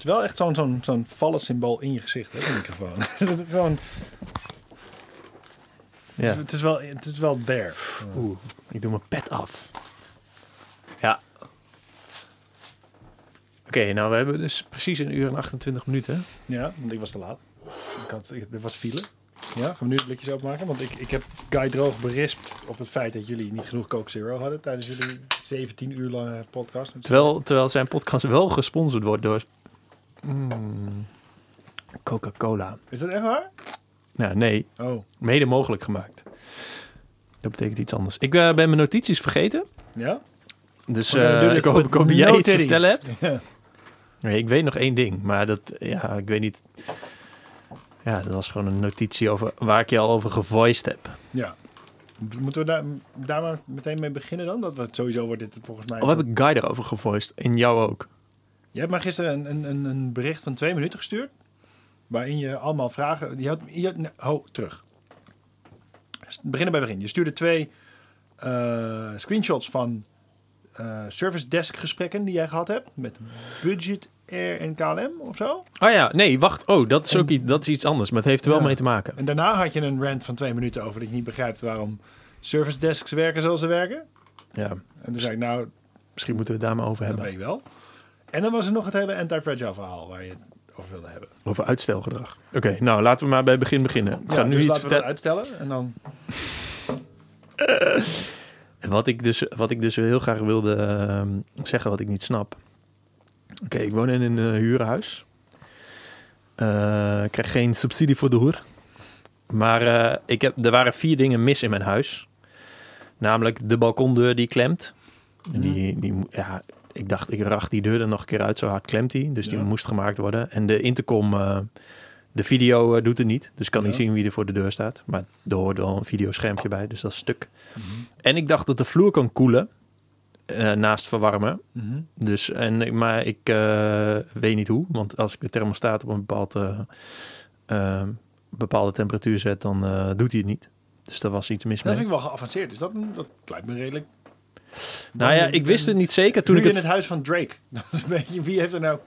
is wel echt zo'n zo'n zo'n vallen symbool in je gezicht, hè, de microfoon. Het is gewoon, Ja. het, is wel, het is wel there. Oeh, ik doe mijn pet af. Ja. Oké, nou we hebben dus precies een uur en 28 minuten. Ja, want ik was te laat. Ik had, ik, er was file. Ja, gaan we nu de blikjes openmaken? Want ik, ik heb Guy droog berispt op het feit dat jullie niet genoeg Coke Zero hadden tijdens jullie 17 uur lange podcast. Terwijl, terwijl zijn podcast wel gesponsord wordt door mm, Coca-Cola. Is dat echt waar? Nou, nee, Oh, mede mogelijk gemaakt. Dat betekent iets anders. Ik eh, ben mijn notities vergeten. ja? Dus je ik hoop dat jij iets te vertellen hebt. Ja. Nee, ik weet nog één ding, maar dat, ja, ik weet niet. Ja, dat was gewoon een notitie over waar ik je al over gevoiced heb. ja. Moeten we daar, daar maar meteen mee beginnen dan? Dat we het sowieso wordt dit volgens mij... Of heb ik Guy erover gevoiced? In jou ook? Je hebt mij gisteren een, een, een, een bericht van twee minuten gestuurd. Waarin je allemaal vragen. Je had, je had, nee, ho, terug. Dus Beginnen bij begin. Je stuurde twee eh, screenshots van eh, service desk gesprekken die jij gehad hebt. Met Budget Air en KLM of zo. Oh ja, nee, wacht. Oh, dat is En- ook iets, dat is iets anders, maar het heeft er wel Ja. mee te maken. En daarna had je een rant van twee minuten over dat je niet begrijpt waarom service desks werken zoals ze werken. Ja, En toen zei ik, nou, misschien moeten we het daar maar over dat hebben. weet ik wel. En dan was er nog het hele anti-fragile verhaal waar je het over wilde hebben. Over uitstelgedrag. Oké, nou laten we maar bij het begin beginnen. Ik ga Ja, nu dus iets laten we uitstellen. En dan Wat ik, dus, wat ik dus heel graag wilde ehm, zeggen, wat ik niet snap. Oké, ik woon in een eh, huurhuis. Eh, ik krijg geen subsidie voor de huur. Maar eh, ik heb, er waren vier dingen mis in mijn huis. Namelijk de balkondeur die klemt. En die, die, ja, ik dacht, ik rach die deur er nog een keer uit, zo hard klemt die. Dus die Ja. moest gemaakt worden. En de intercom, eh, de video eh, doet het niet. Dus kan niet zien wie er voor de deur staat. Maar er hoort wel een videoschermpje bij, dus dat is stuk. En ik dacht dat de vloer kan koelen, eh, naast verwarmen. Mhm. Dus, en, maar ik weet niet hoe, want als ik de thermostaat op een bepaald, eh, bepaalde temperatuur zet, dan doet hij het niet. Dus daar was iets mis Dat mee. vind ik wel geavanceerd. Dus dat, dat lijkt me redelijk. Nou ja, ik wist het niet zeker toen ik in het... het huis van Drake. Dat is een beetje, wie heeft er nou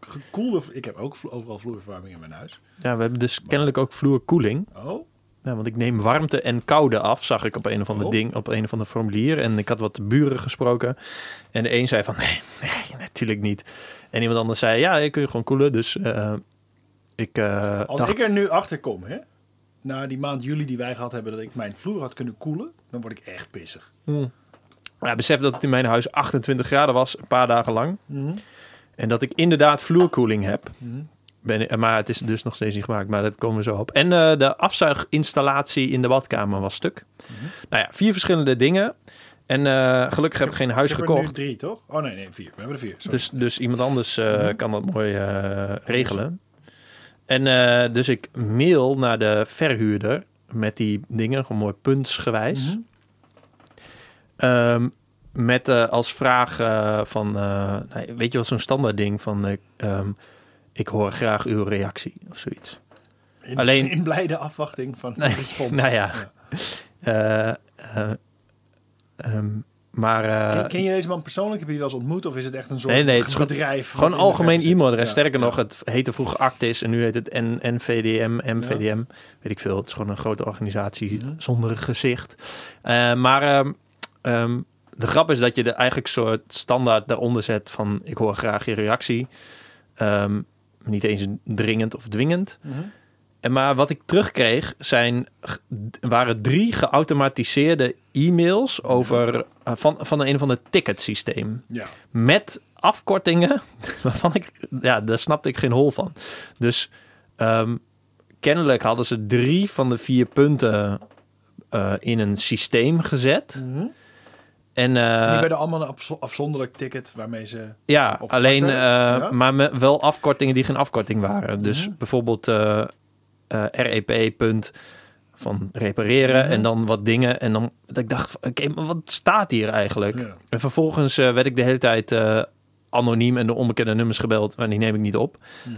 gekoelde... Ik heb ook overal vloerverwarming in mijn huis. Ja, we hebben dus kennelijk ook vloerkoeling. Oh, Ja, want ik neem warmte en koude af, zag ik op een of ander Oh. ding, op een of ander formulier. En ik had wat buren gesproken. En de een zei van, nee, nee, natuurlijk niet. En iemand anders zei, ja, je kun je gewoon koelen. Dus eh, ik eh, als dacht, ik er nu achter kom, hè, na die maand juli die wij gehad hebben, dat ik mijn vloer had kunnen koelen, dan word ik echt pissig. Ja, besef dat het in mijn huis 28 graden was, een paar dagen lang. Mhm. En dat ik inderdaad vloerkoeling heb. Mhm. Ben, maar het is dus nog steeds niet gemaakt, maar dat komen we zo op. En eh, de afzuiginstallatie in de badkamer was stuk. Nou ja, vier verschillende dingen. En eh, gelukkig heb ik geen huis Ik er nu gekocht. drie, toch? Oh nee, nee, vier. We hebben er vier. Sorry. Dus, dus iemand anders eh, Mhm. kan dat mooi regelen. En dus ik mail naar de verhuurder met die dingen, gewoon mooi puntsgewijs. Ehm, met eh, als vraag eh, van, eh, nou, weet je wat zo'n standaard ding van, eh, ehm, ik hoor graag uw reactie of zoiets. in, alleen- in blijde afwachting van Nee, de respons. nou ja. Eh, eh, ehm, maar Ken, ken je deze man persoonlijk? Heb je die wel eens ontmoet? Of is het echt een soort Nee, nee, het bedrijf? Gewoon algemeen e-mailadres. Ja, Sterker ja. nog, het heette vroeger Actis en nu heet het N NVDM, MVDM. Weet ik veel. Het is gewoon een grote organisatie zonder gezicht. Maar ehm, de grap is dat je er eigenlijk soort standaard daaronder zet van ik hoor graag je reactie. Ehm, niet eens dringend of dwingend. Mhm. En maar wat ik terugkreeg zijn, waren drie geautomatiseerde e-mails over eh, van, van een of ander ticketsysteem Ja. met afkortingen waarvan ik, ja, daar snapte ik geen hol van. Dus ehm, kennelijk hadden ze drie van de vier punten eh, in een systeem gezet. Mhm. En, eh, En die werden allemaal een afzo- afzonderlijk ticket waarmee ze... ja, alleen, eh, Ja. maar met wel afkortingen die geen afkorting waren. Dus Mhm. bijvoorbeeld eh, REP punt van repareren Mhm. en dan wat dingen. En dan dat ik dacht, oké, maar wat staat hier eigenlijk? Ja. En vervolgens werd ik de hele tijd anoniem en de onbekende nummers gebeld, maar die neem ik niet op.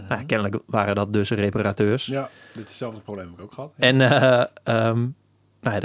Nou, kennelijk waren dat dus reparateurs. Ja, dit is hetzelfde probleem heb ik ook gehad. Ja. En nou,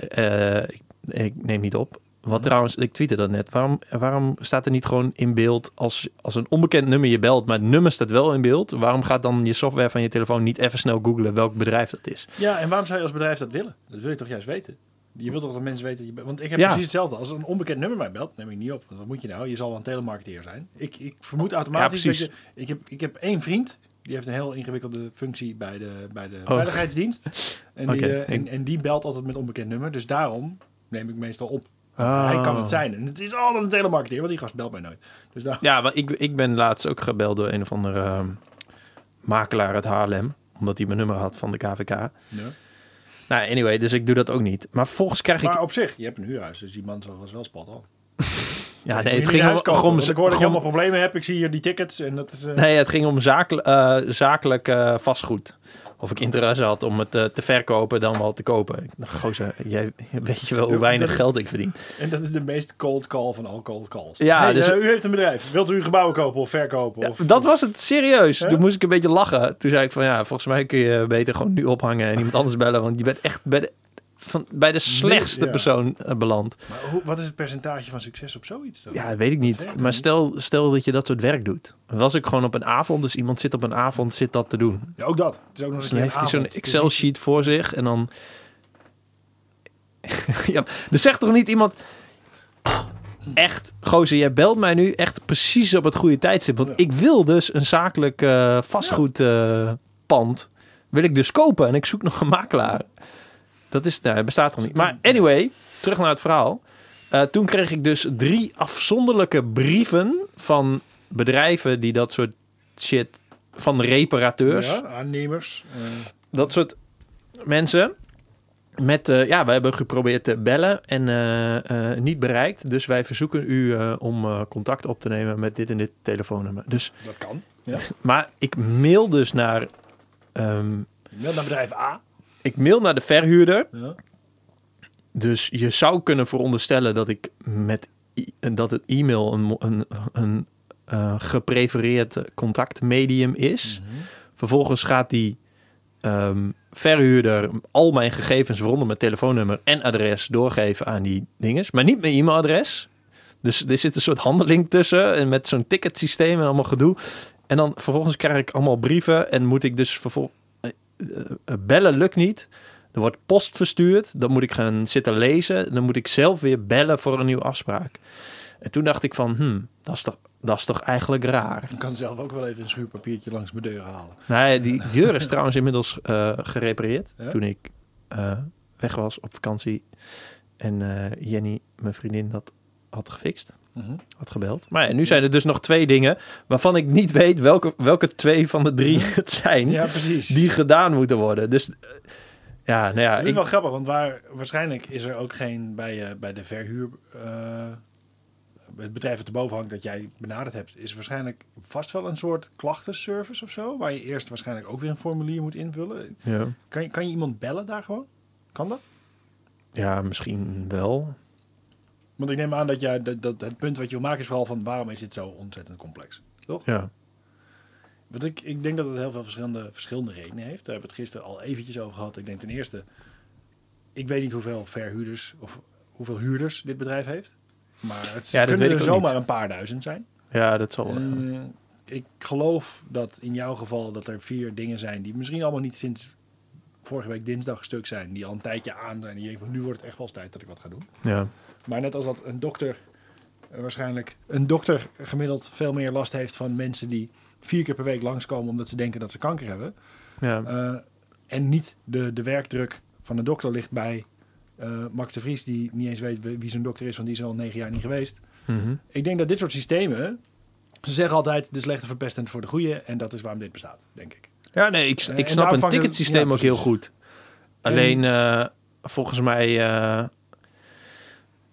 ik, ik neem niet op. Wat trouwens, ik tweette dat net. Waarom, waarom staat er niet gewoon in beeld als, als een onbekend nummer je belt, maar het nummer staat wel in beeld? Waarom gaat dan je software van je telefoon niet even snel googlen welk bedrijf dat is? Ja, en waarom zou je als bedrijf dat willen? Dat wil je toch juist weten? Je wilt toch dat mensen weten... Dat je, want ik heb Ja. precies hetzelfde. Als een onbekend nummer mij belt, neem ik niet op. Wat moet je nou? Je zal wel een telemarketeer zijn. Ik, ik vermoed automatisch Ja, dat je... Ik heb, ik heb één vriend, die heeft een heel ingewikkelde functie bij de, bij de Oh. veiligheidsdienst. En, die, eh, en die belt altijd met onbekend nummer. Dus daarom neem ik meestal op. Ah. Hij kan het zijn. En het is altijd een telemarketeer, want die gast belt mij nooit. Dus daar, Ja, maar ik, ik ben laatst ook gebeld door een of andere ehm, makelaar uit Haarlem. Omdat hij mijn nummer had van de KVK. Ja. Nou, anyway, dus ik doe dat ook niet. Maar volgens krijg ik... Maar op zich, je hebt een huurhuis, dus die man was wel spot on. ja, nee, het ging om... kopen, om- ik hoor dat je allemaal problemen hebt. Ik zie hier die tickets en dat is... eh, Nee, het ging om eh, zakelijk eh, vastgoed. Of ik interesse had om het eh, te verkopen dan wel te kopen. Ik dacht, gozer, jij weet je wel hoe weinig is- geld ik verdien. En dat is de meest cold call van al cold calls. Ja, Hey, dus- eh, u heeft een bedrijf. Wilt u gebouwen kopen of verkopen? Ja, of, dat was het, serieus. Hè? Toen moest ik een beetje lachen. Toen zei ik van ja, volgens mij kun je beter gewoon nu ophangen en iemand anders bellen. Want je bent echt bij de, van, bij de slechtste ja. persoon eh, beland. Maar hoe, wat is het percentage van succes op zoiets dan? Ja, dat weet ik niet. Maar stel, stel dat je dat soort werk doet. Was ik gewoon op een avond, dus iemand zit op een avond, zit dat te doen. Ja, ook dat. Het is ook nog Dus een heeft hij zo'n Excel-sheet voor zich en dan... ja, er zegt toch niet iemand... Echt, gozer, jij belt mij nu echt precies op het goede tijdstip. Want Ja. ik wil dus een zakelijk eh, vastgoedpand. wil ik dus kopen en ik zoek nog een makelaar. Dat is, nou, het bestaat nog niet. Maar anyway, terug naar het verhaal. Eh, toen kreeg ik dus drie afzonderlijke brieven van bedrijven die dat soort shit van reparateurs Ja, aannemers. eh, dat soort mensen. Met, eh, ja, we hebben geprobeerd te bellen en niet bereikt. Dus wij verzoeken u om contact op te nemen met dit en dit telefoonnummer. Dus, dat kan. Ja. maar ik mail dus naar, ehm, Je mailt naar bedrijf A. ik mail naar de verhuurder. Ja. Dus je zou kunnen veronderstellen dat ik met dat het e-mail een, een, een eh, geprefereerd contactmedium is. Vervolgens gaat die ehm, verhuurder al mijn gegevens, waaronder mijn telefoonnummer en adres, doorgeven aan die dinges. Maar niet mijn e-mailadres. Dus er zit een soort handeling tussen en met zo'n ticketsysteem en allemaal gedoe. En dan vervolgens krijg ik allemaal brieven en moet ik dus vervolgens bellen lukt niet. Er wordt post verstuurd. Dan moet ik gaan zitten lezen. Dan moet ik zelf weer bellen voor een nieuwe afspraak. En toen dacht ik van, hmm, dat is toch, dat is toch eigenlijk raar. Ik kan zelf ook wel even een schuurpapiertje langs mijn deur halen. Nee, die deur is trouwens inmiddels eh, gerepareerd. Ja? Toen ik eh, weg was op vakantie. En eh, Jenny, mijn vriendin, dat had gefixt. Had gebeld. Maar ja, nu zijn er dus nog twee dingen waarvan ik niet weet welke, welke twee van de drie het zijn. Ja, precies. Die gedaan moeten worden. Dus eh, ja, nou ja. Dat is Ik, wel grappig, want waar, waarschijnlijk is er ook geen bij, eh, bij de verhuur. eh, het bedrijf dat erboven hangt dat jij benaderd hebt, is waarschijnlijk vast wel een soort klachtenservice of zo. Waar je eerst waarschijnlijk ook weer een formulier moet invullen. ja. Kan je, kan je iemand bellen daar gewoon? Kan dat? ja, misschien wel. Want ik neem aan dat, jij, dat, dat het punt wat je wil maken is vooral van waarom is dit zo ontzettend complex? Toch? Ja. Want ik, ik denk dat het heel veel verschillende, verschillende redenen heeft. Daar hebben we het gisteren al eventjes over gehad. Ik denk ten eerste, ik weet niet hoeveel verhuurders of hoeveel huurders dit bedrijf heeft. Maar het Ja, kunnen er zomaar niet. een paar duizend zijn. Ja, dat zal wel. Eh, ik geloof dat in jouw geval dat er vier dingen zijn die misschien allemaal niet sinds vorige week dinsdag stuk zijn. Die al een tijdje aan zijn. En je denkt van nu wordt het echt wel eens tijd dat ik wat ga doen. ja. Maar net als dat een dokter eh, waarschijnlijk een dokter gemiddeld veel meer last heeft van mensen die vier keer per week langskomen omdat ze denken dat ze kanker hebben. Ja. Eh, en niet de, de werkdruk van de dokter ligt bij eh, Max de Vries, die niet eens weet wie zijn dokter is, want die is al negen jaar niet geweest. Mhm. Ik denk dat dit soort systemen, ze zeggen altijd de slechte verpestend voor de goede, en dat is waarom dit bestaat, denk ik. ja, nee, ik, ik snap een ticketsysteem ja, ook heel goed. Alleen, volgens mij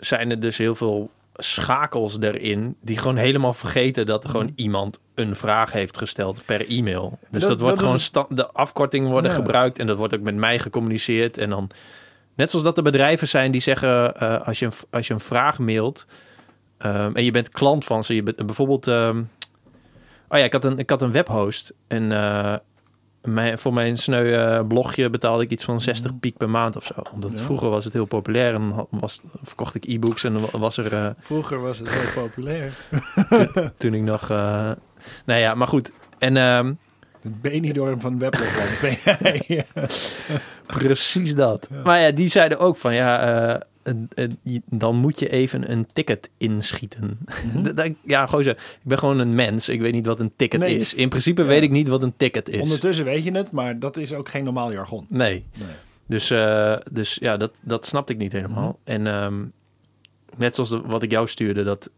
zijn er dus heel veel schakels erin die gewoon helemaal vergeten dat er gewoon iemand een vraag heeft gesteld per e-mail. Dus Dat- dat, wordt dat gewoon de afkortingen worden Ja. gebruikt en dat wordt ook met mij gecommuniceerd en dan net zoals dat er bedrijven zijn die zeggen eh, als je een, als je een vraag mailt ehm, en je bent klant van ze, je bent bijvoorbeeld ehm, oh ja, ik had een ik had een webhost en eh, mijn, voor mijn sneu eh, blogje betaalde ik iets van 60 Mhm. piek per maand of zo. Omdat Ja. vroeger was het heel populair en was, verkocht ik e-books en was er... eh, Vroeger was het heel populair. toen ik nog... eh nou ja, maar goed. En ehm, Het Benidorm van ben jij. precies dat. Maar ja, die zeiden ook van ja, dan moet je even een ticket inschieten. Mhm. Ja, gozer, ik ben gewoon een mens. Ik weet niet wat een ticket Nee. is. In principe Ja. weet ik niet wat een ticket is. Ondertussen weet je het, maar dat is ook geen normaal jargon. Nee. Nee. Dus, eh, dus ja, dat, dat snapte ik niet helemaal. En ehm, net zoals de- wat ik jou stuurde, dat,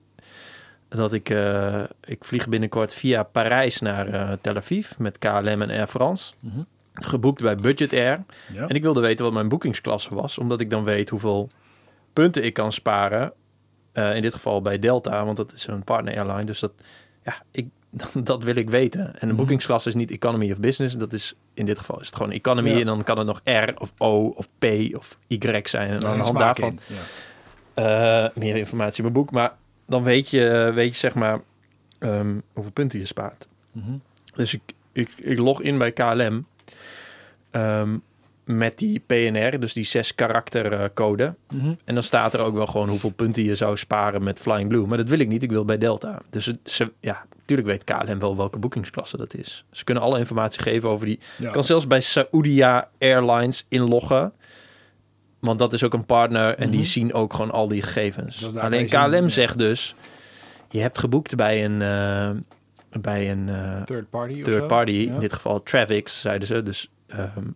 dat ik, eh, ik vlieg binnenkort via Parijs naar eh, Tel Aviv met KLM en Air France. Mhm. Geboekt bij Budget Air. Ja. En ik wilde weten wat mijn boekingsklasse was, omdat ik dan weet hoeveel punten ik kan sparen. Eh, in dit geval bij Delta, want dat is een partner airline. Dus dat, ja, ik, dat wil ik weten. En de Mhm. boekingsklasse is niet economy of business. Dat is in dit geval is het gewoon economy. Ja. En dan kan het nog R of O of P of Y zijn. En aan de is hand daarvan. Ja. eh, meer informatie in mijn boek. Maar dan weet je, weet je zeg maar ehm, hoeveel punten je spaart. Mhm. Dus ik, ik, ik log in bij KLM ehm, met die PNR, dus die zes karakter eh, code. Mhm. En dan staat er ook wel gewoon hoeveel punten je zou sparen met Flying Blue. Maar dat wil ik niet, ik wil bij Delta. Dus het, ze, ja, natuurlijk weet KLM wel welke boekingsklasse dat is. Ze kunnen alle informatie geven over die. Ja. Kan zelfs bij Saudia Airlines inloggen. Want dat is ook een partner en die Mhm. zien ook gewoon al die gegevens. Dus Alleen zien, KLM zegt dus, je hebt geboekt bij een, eh, bij een eh, Third party third party, Ja. in dit geval Travix, zeiden ze. Dus ehm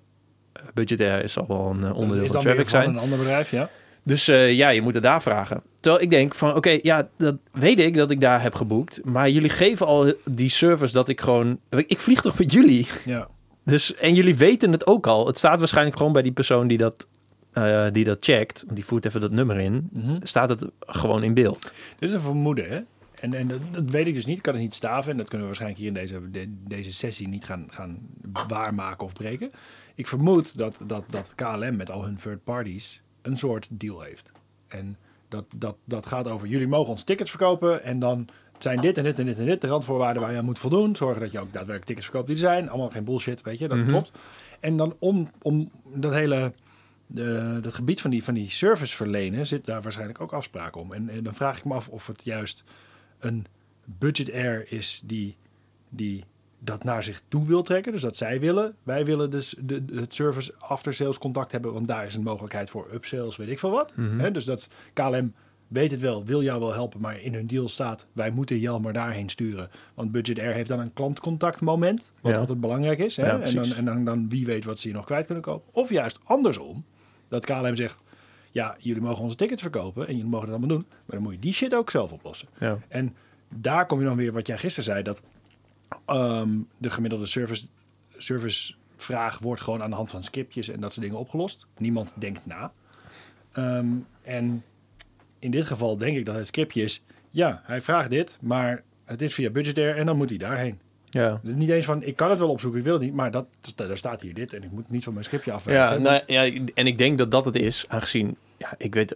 Budget Air is al wel een eh, onderdeel van van zijn. een ander bedrijf, ja. Dus eh, ja, je moet het daar vragen. Terwijl ik denk van, oké, ja, dat weet ik dat ik daar heb geboekt. Maar jullie geven al die service dat ik gewoon... Ik vlieg toch met jullie? ja. Dus, en jullie weten het ook al. Het staat waarschijnlijk gewoon bij die persoon die dat, eh, die dat checkt. Want die voert even dat nummer in. Mhm. Staat het gewoon in beeld. Dit is een vermoeden, hè? En, en dat, dat weet ik dus niet. Ik kan het niet staven. En dat kunnen we waarschijnlijk hier in deze, de- deze sessie niet gaan, gaan waarmaken of breken. Ik vermoed dat, dat, dat KLM met al hun third parties een soort deal heeft. En dat, dat, dat gaat over, jullie mogen ons tickets verkopen. En dan zijn dit en dit en dit en dit de randvoorwaarden waar je aan moet voldoen. Zorgen dat je ook daadwerkelijk tickets verkoopt die er zijn. Allemaal geen bullshit, weet je, dat Mhm. klopt. En dan om, om dat hele de, dat gebied van die, van die service verlenen zit daar waarschijnlijk ook afspraken om. En, en dan vraag ik me af of het juist een budget air is die, die dat naar zich toe wil trekken. Dus dat zij willen. Wij willen dus de, de- het service after sales contact hebben, want daar is een mogelijkheid voor upsales, weet ik veel wat. Hè, dus dat KLM weet het wel, wil jou wel helpen, maar in hun deal staat, wij moeten Jelmer daarheen sturen. Want Budget Air heeft dan een klantcontactmoment, wat Ja. altijd belangrijk is. Hè? Ja, en dan, en dan, dan wie weet wat ze hier nog kwijt kunnen kopen. Of juist andersom, dat KLM zegt, ja, jullie mogen onze tickets verkopen en jullie mogen dat allemaal doen, maar dan moet je die shit ook zelf oplossen. Ja. En daar kom je dan weer wat jij gisteren zei, dat ehm, de gemiddelde service, servicevraag wordt gewoon aan de hand van scriptjes en dat soort dingen opgelost. Niemand denkt na. Ehm, en in dit geval denk ik dat het scriptje is, ja, hij vraagt dit, maar het is via budgetair en dan moet hij daarheen. Ja. Niet eens van, ik kan het wel opzoeken, ik wil het niet, maar dat, daar staat hier dit en ik moet niet van mijn scriptje afwijken. Ja, nou, ja, en ik denk dat dat het is, aangezien, ja, ik weet,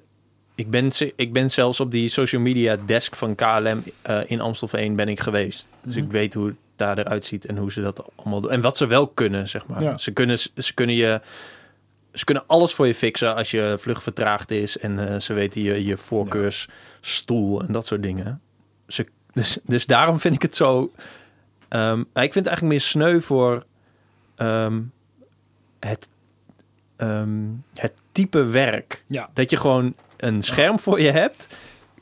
ik ben, ik ben zelfs op die social media desk van KLM eh, in Amstelveen ben ik geweest. Dus Mhm. ik weet hoe het daar eruit ziet en hoe ze dat allemaal doen. En wat ze wel kunnen, zeg maar. Ja. Ze, kunnen, ze kunnen je, ze kunnen alles voor je fixen als je vlucht vertraagd is en eh, ze weten je, je voorkeursstoel en dat soort dingen. Ze, dus, dus daarom vind ik het zo. Ehm, ik vind het eigenlijk meer sneu voor ehm, het, ehm, het type werk. Ja. Dat je gewoon een scherm voor je hebt.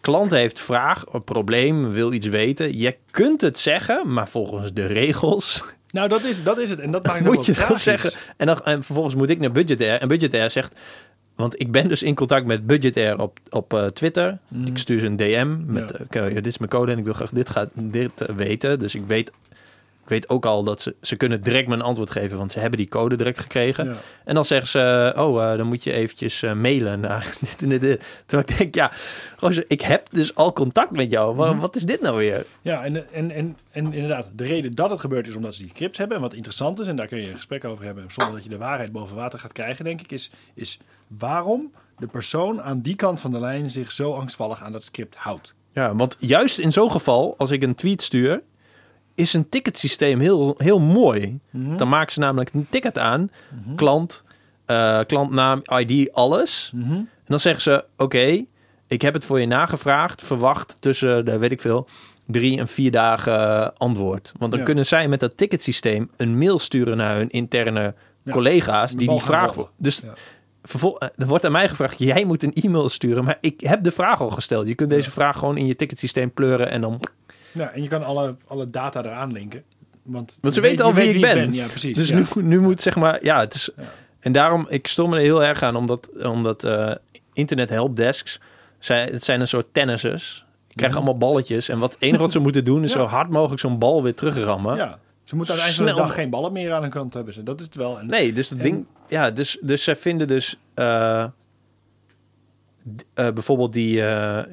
Klant heeft vraag, een probleem, wil iets weten. Je kunt het zeggen, maar volgens de regels Nou, dat is, dat is het. En dat maakt moet je wel dat zeggen. En, dan, en vervolgens moet ik naar Budgetair. En Budgetair zegt... Want ik ben dus in contact met Budgetair op, op eh, Twitter. Mhm. Ik stuur ze een DM met... Ja. eh, ja, dit is mijn code en ik wil graag dit, gaat, dit eh, weten. Dus ik weet, ik weet ook al dat ze... Ze kunnen direct mijn antwoord geven, want ze hebben die code direct gekregen. Ja. En dan zeggen ze... Oh, eh, dan moet je eventjes eh, mailen naar dit en dit, dit. Terwijl ik denk, ja... Gozer, ik heb dus al contact met jou. Wa- Mhm. Wat is dit nou weer? Ja, en, en, en, en inderdaad, de reden dat het gebeurt is omdat ze die crypts hebben. En wat interessant is, en daar kun je een gesprek over hebben zonder dat je de waarheid boven water gaat krijgen, denk ik, is, is waarom de persoon aan die kant van de lijn zich zo angstvallig aan dat script houdt. Ja, want juist in zo'n geval, als ik een tweet stuur, is een ticketsysteem heel, heel mooi. Mhm. Dan maken ze namelijk een ticket aan, Mhm. klant, eh, klantnaam, ID, alles. Mhm. En dan zeggen ze, oké, ik heb het voor je nagevraagd. Verwacht tussen, de, weet ik veel, drie en vier dagen eh, antwoord. Want dan Ja. kunnen zij met dat ticketsysteem een mail sturen naar hun interne Ja. collega's die die vraag... Dus Ja. vervol- eh, er wordt aan mij gevraagd, jij moet een e-mail sturen. Maar ik heb de vraag al gesteld. Je kunt deze vraag gewoon in je ticketsysteem pleuren en dan... Ja, en je kan alle, alle data eraan linken. Want, Want ze weten al wie weet ik ben. Ja, precies. Dus ja. nu, nu moet zeg maar, ja, het is. Ja. En daarom, ik stoor me er heel erg aan, omdat, omdat eh, internet helpdesks, zijn, het zijn een soort tennissers. Krijgt Mhm. allemaal balletjes. En wat het enige wat ze moeten doen, is zo hard mogelijk zo'n bal weer terugrammen. Ja. Ze moeten de Snel. dag geen ballen meer aan hun kant hebben. Ze. Dat is het wel. En, Nee, dus dat En- ding, ja, dus, dus zij vinden dus, eh, eh, bijvoorbeeld die,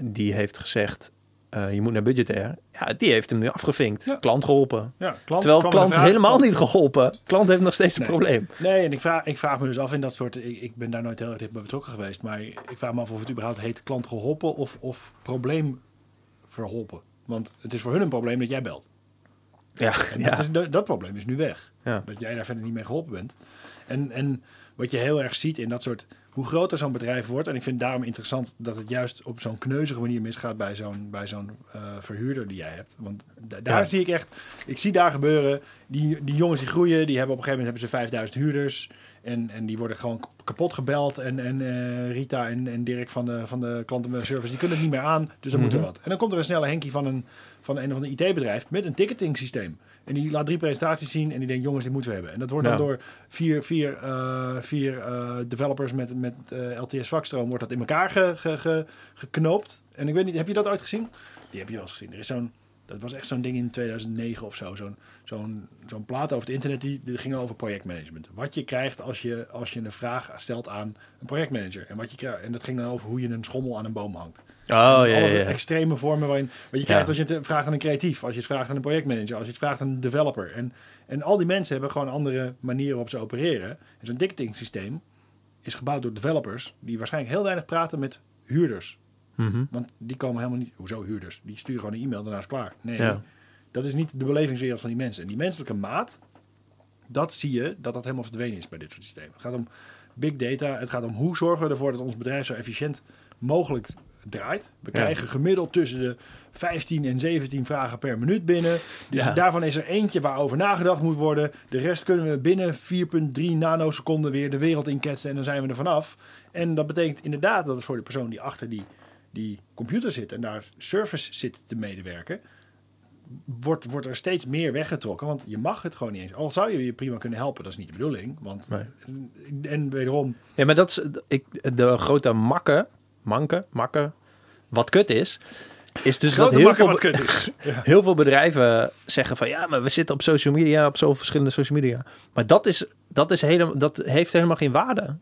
die heeft gezegd, eh, je moet naar budgetair. Ja, die heeft hem nu afgevinkt. Ja. Klant geholpen. ja, klant Terwijl klant helemaal niet geholpen. Klant heeft nog steeds een Nee. probleem. Nee, en ik vraag, ik vraag me dus af in dat soort... Ik, ik ben daar nooit heel erg dicht bij betrokken geweest. Maar ik vraag me af of het überhaupt heet klant geholpen of, of probleem verholpen. Want het is voor hun een probleem dat jij belt. Ja, dat, is, dat, dat probleem is nu weg. Ja. Dat jij daar verder niet mee geholpen bent. En, en wat je heel erg ziet in dat soort... Hoe groter zo'n bedrijf wordt... En ik vind het daarom interessant dat het juist op zo'n kneuzige manier misgaat... bij zo'n, bij zo'n eh, verhuurder die jij hebt. Want da- daar Ja. zie ik echt... Ik zie daar gebeuren... Die, die jongens die groeien... Die hebben op een gegeven moment hebben ze 5000 huurders... En, en die worden gewoon kapot gebeld. En, en eh, Rita en, en Dirk van de, van de klantenservice... die kunnen het niet meer aan. Dus dan moet er Mhm. wat. En dan komt er een snelle Henkie van een, van een of ander IT-bedrijf... met een ticketing systeem. En die laat drie presentaties zien en die denkt, jongens, dit moeten we hebben. En dat wordt dan door vier, vier, eh, vier eh, developers met, met eh, LTS vakstroom wordt dat in elkaar ge, ge, ge- geknoopt. En ik weet niet, heb je dat ooit gezien? Die heb je wel eens gezien. Er is zo'n, dat was echt zo'n ding in 2009 of zo. Zo'n, zo'n, zo'n plaat over het internet, die, die ging over projectmanagement. Wat je krijgt als je, als je een vraag stelt aan een projectmanager. En, wat je krijgt, en dat ging dan over hoe je een schommel aan een boom hangt. Oh, ja, Alle ja, ja. extreme vormen waarin... Wat je Ja. krijgt als je het vraagt aan een creatief. Als je het vraagt aan een projectmanager. Als je het vraagt aan een developer. En, en al die mensen hebben gewoon andere manieren waarop ze opereren. En zo'n ticketing systeem is gebouwd door developers... die waarschijnlijk heel weinig praten met huurders. Mhm. Want die komen helemaal niet... Hoezo huurders? Die sturen gewoon een e-mail, daarna is klaar. Nee, Ja. dat is niet de belevingswereld van die mensen. En die menselijke maat... dat zie je dat dat helemaal verdwenen is bij dit soort systemen. Het gaat om big data. Het gaat om hoe zorgen we ervoor dat ons bedrijf zo efficiënt mogelijk draait. We Ja. krijgen gemiddeld tussen de 15 en 17 vragen per minuut binnen. Dus Ja. daarvan is er eentje waarover nagedacht moet worden. De rest kunnen we binnen 4,3 nanoseconden weer de wereld inketsen en dan zijn we er vanaf. En dat betekent inderdaad dat het voor de persoon die achter die, die computer zit en daar service zit te medewerken, wordt, wordt er steeds meer weggetrokken. Want je mag het gewoon niet eens. Al zou je je prima kunnen helpen, dat is niet de bedoeling. Want, En wederom, Ja, maar dat is ik, de grote makke, manke, makke, wat kut is, is dus dat heel veel, is. Ja. heel veel bedrijven zeggen van ja, maar we zitten op social media, op zoveel verschillende social media. Maar dat, is, dat, is helemaal, dat heeft helemaal geen waarde.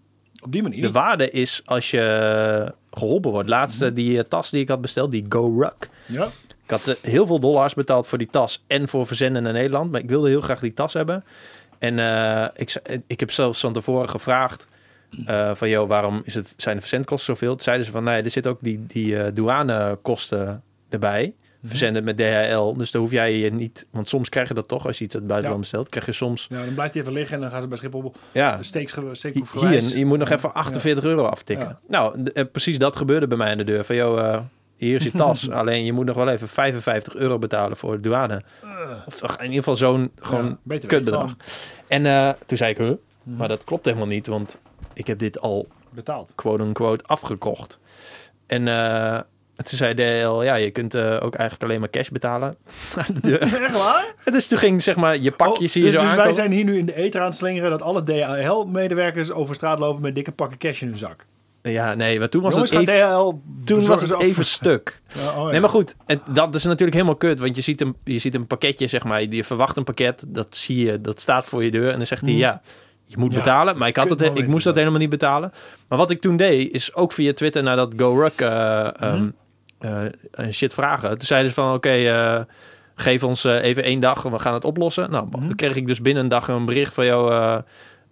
Op die manier. De waarde is als je geholpen wordt. Laatste, die eh, tas die ik had besteld, die Go Ruck. Ja. Ik had eh, heel veel dollars betaald voor die tas en voor verzenden naar Nederland. Maar ik wilde heel graag die tas hebben. En eh, ik, ik heb zelfs van tevoren gevraagd eh, van... joh, waarom is het, zijn de verzendkosten zoveel? Toen zeiden ze van, nee, er zit ook die, die eh, douanekosten erbij. Verzenden met DHL. Dus dan hoef jij je niet... Want soms krijg je dat toch als je iets uit het buitenland bestelt. Krijg je soms... Ja, dan blijft hij even liggen en dan gaan ze bij Schiphol Ja, steeks. Hier, je moet nog even 48 euro aftikken. Nou, eh, precies dat gebeurde bij mij aan de deur. Van, joh, eh, hier is je tas. Alleen je moet nog wel even 55 euro betalen voor de douane. Of toch in ieder geval zo'n gewoon kutbedrag. En eh, toen zei ik, huh? Mhm. Maar dat klopt helemaal niet, want ik heb dit al Betaald. quote-unquote afgekocht. En eh, toen zei DHL, ja, je kunt eh, ook eigenlijk alleen maar cash betalen. Echt waar? En dus toen ging zeg maar je pakje, Oh, je dus, zo dus wij zijn hier nu in de ether aan het slingeren dat alle DHL-medewerkers over straat lopen met dikke pakken cash in hun zak. Ja, nee, maar toen was Jongens, het gaan even, DHL toen was het af- even stuk. Ja, oh ja. Nee, maar goed, het, dat is natuurlijk helemaal kut. Want je ziet, een, je ziet een pakketje, zeg maar. Je verwacht een pakket, dat zie je, dat staat voor je deur. En dan zegt hij, Mm. ja, je moet Ja, betalen. Maar ik, had het, ik moest dat helemaal niet betalen. Maar wat ik toen deed, is ook via Twitter naar dat GoRuck eh ehm, Mhm. eh, shit vragen. Toen zeiden ze van, oké, eh, geef ons eh, even één dag en we gaan het oplossen. Nou, Mhm. dan kreeg ik dus binnen een dag een bericht van jou... eh,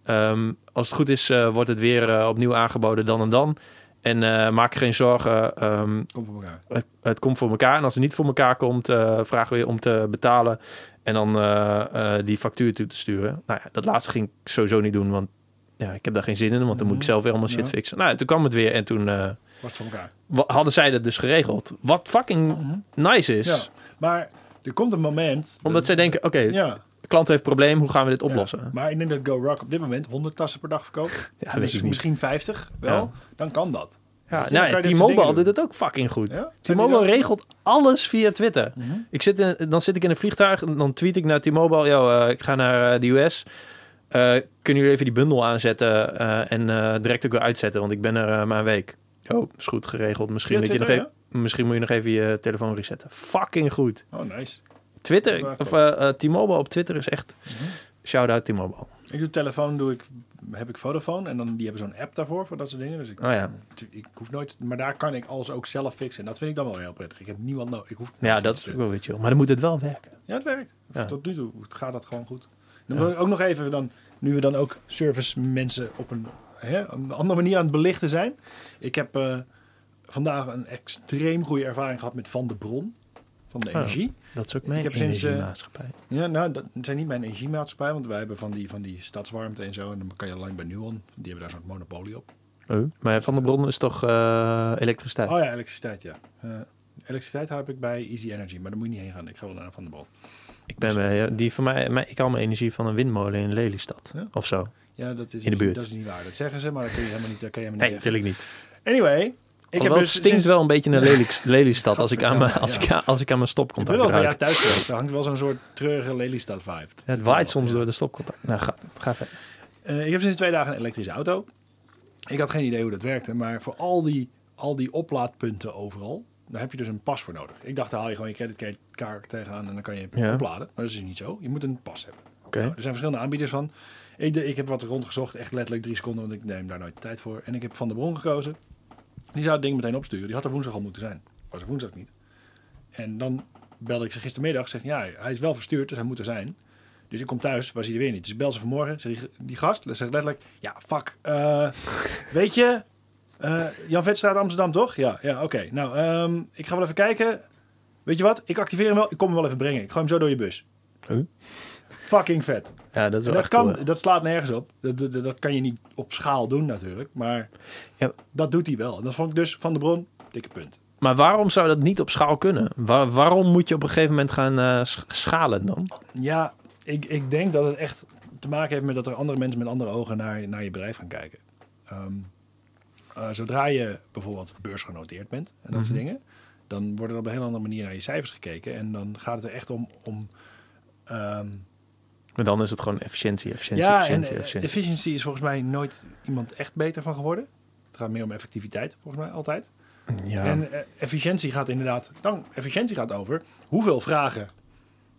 ehm, als het goed is, eh, wordt het weer eh, opnieuw aangeboden dan en dan. En eh, maak je geen zorgen, ehm, Kom voor elkaar. het, het komt voor elkaar. En als het niet voor elkaar komt, eh, vragen we je om te betalen. En dan eh, eh, die factuur toe te sturen. Nou ja, dat laatste ging ik sowieso niet doen, want ja, ik heb daar geen zin in, want dan moet ik Mhm. zelf weer allemaal shit fixen. Nou, toen kwam het weer en toen het van elkaar. hadden zij dat dus geregeld. Wat fucking nice is. Ja. Maar er komt een moment... Omdat dat- zij denken, oké, Ja. klant heeft een probleem, hoe gaan we dit oplossen? Ja, maar ik denk dat GoRock op dit moment 100 tassen per dag verkoopt. Ja, weet ik misschien, niet. misschien 50 wel. Dan kan dat. Ja, nou, ja, T-Mobile doet het ook fucking goed. Ja? T-Mobile regelt alles via Twitter. Mhm. Ik zit in, dan zit ik in een vliegtuig en dan tweet ik naar T-Mobile. Yo, eh, ik ga naar eh, de US. Eh, kunnen jullie even die bundel aanzetten en direct ook weer uitzetten? Want ik ben er maar een week. Oh, is goed geregeld. Misschien, je nog even, misschien moet je nog even je telefoon resetten. Fucking goed. Oh, nice. Twitter, of eh, T-Mobile op Twitter is echt... Mhm. Shout-out T-Mobile. Ik doe telefoon, doe ik, heb ik Vodafone. En dan, die hebben zo'n app daarvoor, voor dat soort dingen. Dus ik, Oh ja. ik hoef nooit... Maar daar kan ik alles ook zelf fixen. En dat vind ik dan wel heel prettig. Ik heb niemand nodig. Ik hoef Ja, dat is ook wel weer chill. Maar dan moet het wel werken. Ja, het werkt. Ja. Tot nu toe gaat dat gewoon goed. Dan wil ik ook nog even, dan, nu we dan ook service mensen op een, hè, een andere manier aan het belichten zijn. Ik heb eh, vandaag een extreem goede ervaring gehad met Van de Bron. Van de Oh. energie. Dat is ook Ik mijn eh, energiemaatschappij. Ja, nou, dat zijn niet mijn energiemaatschappij, want wij hebben van die, van die stadswarmte en zo. En dan kan je alleen bij Nuon. Die hebben daar zo'n monopolie op. Oh, maar Van der Bron is toch eh, elektriciteit? Oh ja, elektriciteit, ja. Elektriciteit heb ik bij Easy Energy, maar daar moet je niet heen gaan. Ik ga wel naar Van de Bron. Ik ben bij, die van mij, mij, ik haal mijn energie van een windmolen in Lelystad. Ja? Of zo. Ja, dat is, In de buurt. dat is niet waar. Dat zeggen ze, maar dat kun je helemaal niet, dat kun je Nee, helemaal niet zeggen. natuurlijk niet. Anyway, ik heb dus het stinkt wel een beetje naar Lelystad, Lelystad als, ik aan mijn, als, ik, als ik aan mijn Ik ben stopcontact wel bij jou ruik. thuis geweest. Er hangt wel zo'n soort treurige Lelystad vibe. Ja, het waait soms door de stopcontact. Nou, ga, ga verder. Eh, ik heb sinds twee dagen een elektrische auto. Ik had geen idee hoe dat werkte, maar voor al die, al die oplaadpunten overal, daar heb je dus een pas voor nodig. Ik dacht, daar haal je gewoon je creditcard tegenaan en dan kan je Ja. opladen. Maar dat is dus niet zo. Je moet een pas hebben. Oké. Nou, er zijn verschillende aanbieders van. Ik, ik heb wat rondgezocht, echt letterlijk drie seconden, want ik neem daar nooit de tijd voor. En ik heb Van de Bron gekozen. Die zou het ding meteen opsturen. Die had er woensdag al moeten zijn. Was er woensdag niet. En dan belde ik ze gistermiddag. Zeg, ja, hij is wel verstuurd, dus hij moet er zijn. Dus ik kom thuis, was hij er weer niet. Dus ik bel ze vanmorgen. Zeg, die, die gast zegt letterlijk, ja, fuck. eh, weet je, eh, Jan Vetstraat Amsterdam, toch? Ja, ja oké. Nou, ehm, ik ga wel even kijken. Weet je wat? Ik activeer hem wel. Ik kom hem wel even brengen. Ik gooi hem zo door je bus. Huh? Fucking vet. Ja, dat is En wel dat, echt kan, cool. dat slaat nergens op. Dat, dat, dat kan je niet op schaal doen natuurlijk. Maar Ja. dat doet hij wel. En dat vond ik dus van de bron, dikke punt. Maar waarom zou dat niet op schaal kunnen? Waar- waarom moet je op een gegeven moment gaan eh, sch- schalen dan? Ja, ik, ik denk dat het echt te maken heeft met dat er andere mensen met andere ogen naar, naar je bedrijf gaan kijken. Ehm, eh, zodra je bijvoorbeeld beursgenoteerd bent en dat soort Mhm. dingen, dan wordt er op een hele andere manier naar je cijfers gekeken. En dan gaat het er echt om. om ehm, Maar dan is het gewoon efficiëntie, efficiëntie, ja, en efficiëntie, eh, efficiëntie. efficiency is volgens mij nooit iemand echt beter van geworden. Het gaat meer om effectiviteit, volgens mij altijd. ja. En eh, efficiëntie gaat inderdaad, dan, efficiëntie gaat over hoeveel vragen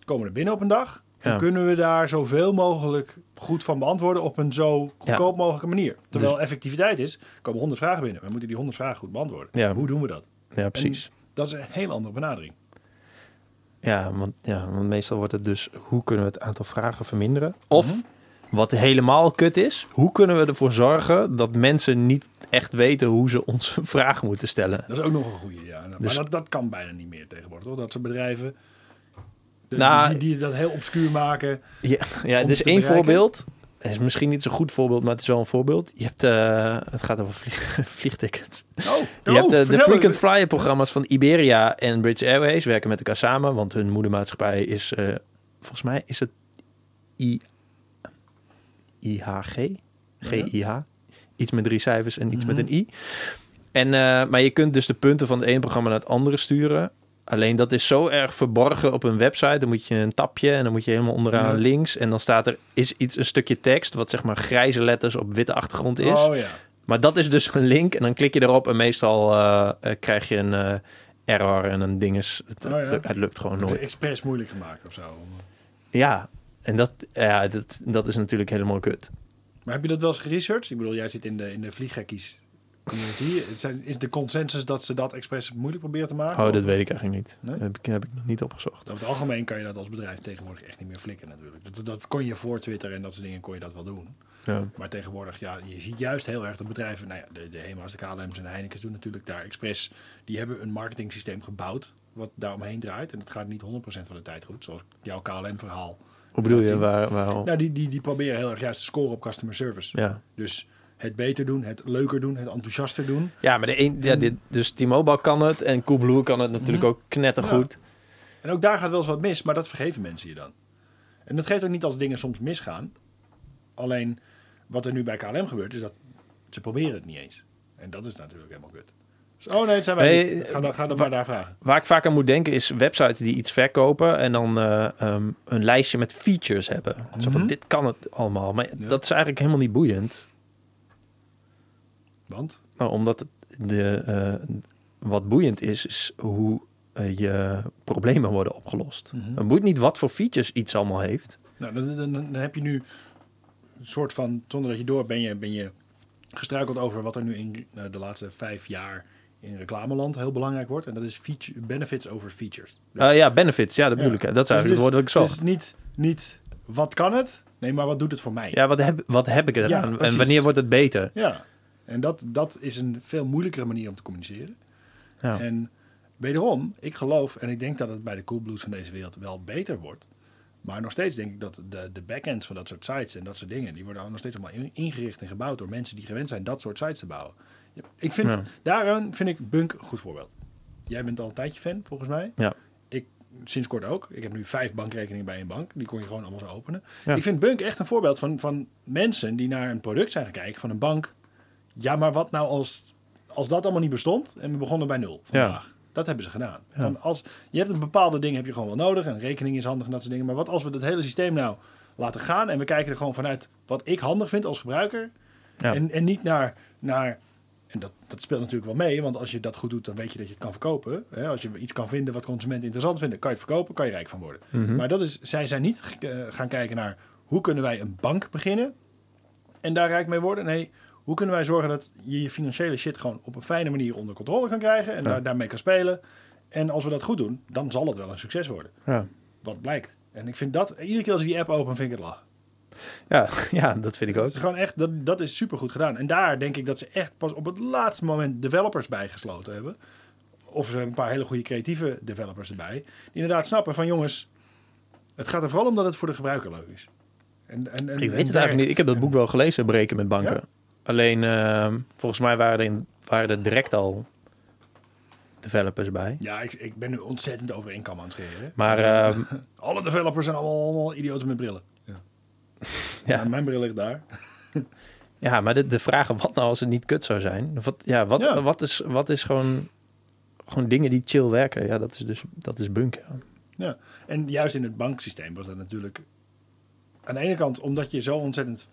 komen er binnen op een dag. En Ja. kunnen we daar zoveel mogelijk goed van beantwoorden op een zo goedkoop mogelijke manier. Terwijl effectiviteit is, komen 100 vragen binnen. We moeten die 100 vragen goed beantwoorden. Ja. Hoe doen we dat? ja, precies. Dat is een hele andere benadering. Ja want, ja, want meestal wordt het dus... hoe kunnen we het aantal vragen verminderen? Of, Mhm. wat helemaal kut is... hoe kunnen we ervoor zorgen dat mensen niet echt weten... hoe ze onze vragen moeten stellen? Dat is ook nog een goede. Ja. Maar Dus- dat, dat kan bijna niet meer tegenwoordig. Toch? Dat soort bedrijven de- Nou, die, die dat heel obscuur maken. Ja, ja dus één voorbeeld. Het is misschien niet zo'n goed voorbeeld, maar het is wel een voorbeeld. Je hebt, eh, het gaat over vlieg, vliegtickets. Oh, Je hebt eh, de frequent flyer programma's van Iberia en British Airways werken met elkaar samen, want hun moedermaatschappij is, eh, volgens mij is het I, IHG, GIH, iets met drie cijfers en iets Mhm. met een I. En, maar je kunt dus de punten van het ene programma naar het andere sturen. Alleen dat is zo erg verborgen op een website. Dan moet je een tapje en dan moet je helemaal onderaan Ja. links. En dan staat er is iets, een stukje tekst, wat zeg maar grijze letters op witte achtergrond is. Oh ja. Maar dat is dus een link en dan klik je erop en meestal eh, eh, krijg je een eh, error en een ding is. Het, Oh ja. het lukt- het lukt gewoon Het is nooit. expres moeilijk gemaakt of zo. Ja, en dat, ja, dat, dat is natuurlijk helemaal kut. Maar heb je dat wel eens geresearched? Ik bedoel, jij zit in de, in de vlieggekkies community. Is de consensus dat ze dat expres moeilijk proberen te maken? Oh, dat weet ik eigenlijk niet. Nee? Dat heb ik, heb ik nog niet opgezocht. Over het algemeen kan je dat als bedrijf tegenwoordig echt niet meer flikken natuurlijk. Dat, dat kon je voor Twitter en dat soort dingen kon je dat wel doen. Ja. Maar tegenwoordig, ja, je ziet juist heel erg dat bedrijven, nou ja, de, de HEMA's, de KLM's en de Heineken's doen natuurlijk daar expres, die hebben een marketing systeem gebouwd wat daar omheen draait. En het gaat niet 100% van de tijd goed, zoals jouw KLM-verhaal. Hoe bedoel je? Waar, waar, Nou, die, die, die proberen heel erg juist te scoren op customer service. ja. Dus het beter doen, het leuker doen, het enthousiaster doen. ja, maar de een, ja, dit, dus T-Mobile kan het en Coolblue kan het natuurlijk Mhm. ook knettergoed. En ook daar gaat wel eens wat mis, maar dat vergeven mensen je dan. En dat geeft ook niet als dingen soms misgaan. Alleen wat er nu bij KLM gebeurt, is dat ze proberen het niet eens. En dat is natuurlijk helemaal kut. Dus, oh nee, het zijn wij Nee, niet. Ga, dan, ga dan maar daar vragen. Waar ik vaak aan moet denken is websites die iets verkopen en dan eh, ehm, een lijstje met features hebben. Zo van Mhm. dit kan het allemaal, maar Ja. dat is eigenlijk helemaal niet boeiend. Want? Nou, omdat het de, eh, wat boeiend is, is hoe eh, je problemen worden opgelost. Mhm. Het boeit niet wat voor features iets allemaal heeft. Nou, dan, dan, dan heb je nu een soort van, zonder dat je door ben je, ben je gestruikeld over wat er nu in nou, de laatste vijf jaar in reclameland heel belangrijk wordt. En dat is feature, benefits over features. Dus- Eh, ja, benefits, ja, dat bedoel Ja. ik. Dat is Dus eigenlijk het woord dat ik Het zocht. is niet, niet wat kan het, nee, maar wat doet het voor mij? Ja, wat heb, wat heb ik eraan? en precies. wanneer wordt het beter? Ja. En dat, dat is een veel moeilijkere manier om te communiceren. Ja. En wederom, ik geloof en ik denk dat het bij de Coolblues van deze wereld wel beter wordt. Maar nog steeds denk ik dat de, de backends van dat soort sites en dat soort dingen, die worden nog steeds allemaal in- ingericht en gebouwd door mensen die gewend zijn dat soort sites te bouwen. Ik vind, Ja. daaraan vind ik Bunk een goed voorbeeld. Jij bent al een tijdje fan, volgens mij. Ja. Ik sinds kort ook. Ik heb nu vijf bankrekeningen bij een bank. Die kon je gewoon allemaal zo openen. Ja. Ik vind Bunk echt een voorbeeld van, van mensen die naar een product zijn gaan kijken van een bank. Ja, maar wat nou als, als dat allemaal niet bestond en we begonnen bij nul vandaag? Dat hebben ze gedaan. Ja. Van als, je hebt een bepaalde dingen heb je gewoon wel nodig. En rekening is handig en dat soort dingen. Maar wat als we het hele systeem nou laten gaan en we kijken er gewoon vanuit wat ik handig vind als gebruiker. Ja. En, en niet naar, naar en dat, dat speelt natuurlijk wel mee, want als je dat goed doet, dan weet je dat je het kan verkopen. Hè? Als je iets kan vinden wat consumenten interessant vinden, kan je het verkopen, kan je rijk van worden. Mhm. Maar dat is, zij zijn niet eh, gaan kijken naar hoe kunnen wij een bank beginnen en daar rijk mee worden. Nee, hoe kunnen wij zorgen dat je je financiële shit gewoon op een fijne manier onder controle kan krijgen en Ja. daar, daarmee kan spelen. En als we dat goed doen, dan zal het wel een succes worden. Ja. Wat blijkt. En ik vind dat, iedere keer als ik die app open, vind ik het lach. Ja, ja, dat vind ik ook. Het is gewoon echt, dat, dat is super goed gedaan. En daar denk ik dat ze echt pas op het laatste moment developers bijgesloten hebben. Of ze hebben een paar hele goede creatieve developers erbij. Die inderdaad snappen van jongens, het gaat er vooral om dat het voor de gebruiker leuk is. En, en, en, Ik weet het eigenlijk niet. Ik heb dat boek wel gelezen, Breken met banken. Ja? Alleen, ehm, volgens mij waren er, in, waren er direct al developers bij. Ja, ik, ik ben nu ontzettend over één kam aan het scheren. Maar ehm, Alle developers zijn allemaal, allemaal idioten met brillen. Ja. Ja. Ja, mijn bril ligt daar. ja, maar de, de vraag wat nou als het niet kut zou zijn. Wat, ja, wat, Ja. Wat, is, wat is gewoon, gewoon dingen die chill werken? Ja, dat is dus dat is bunk. Ja, en juist in het banksysteem was dat natuurlijk... Aan de ene kant, omdat je zo ontzettend...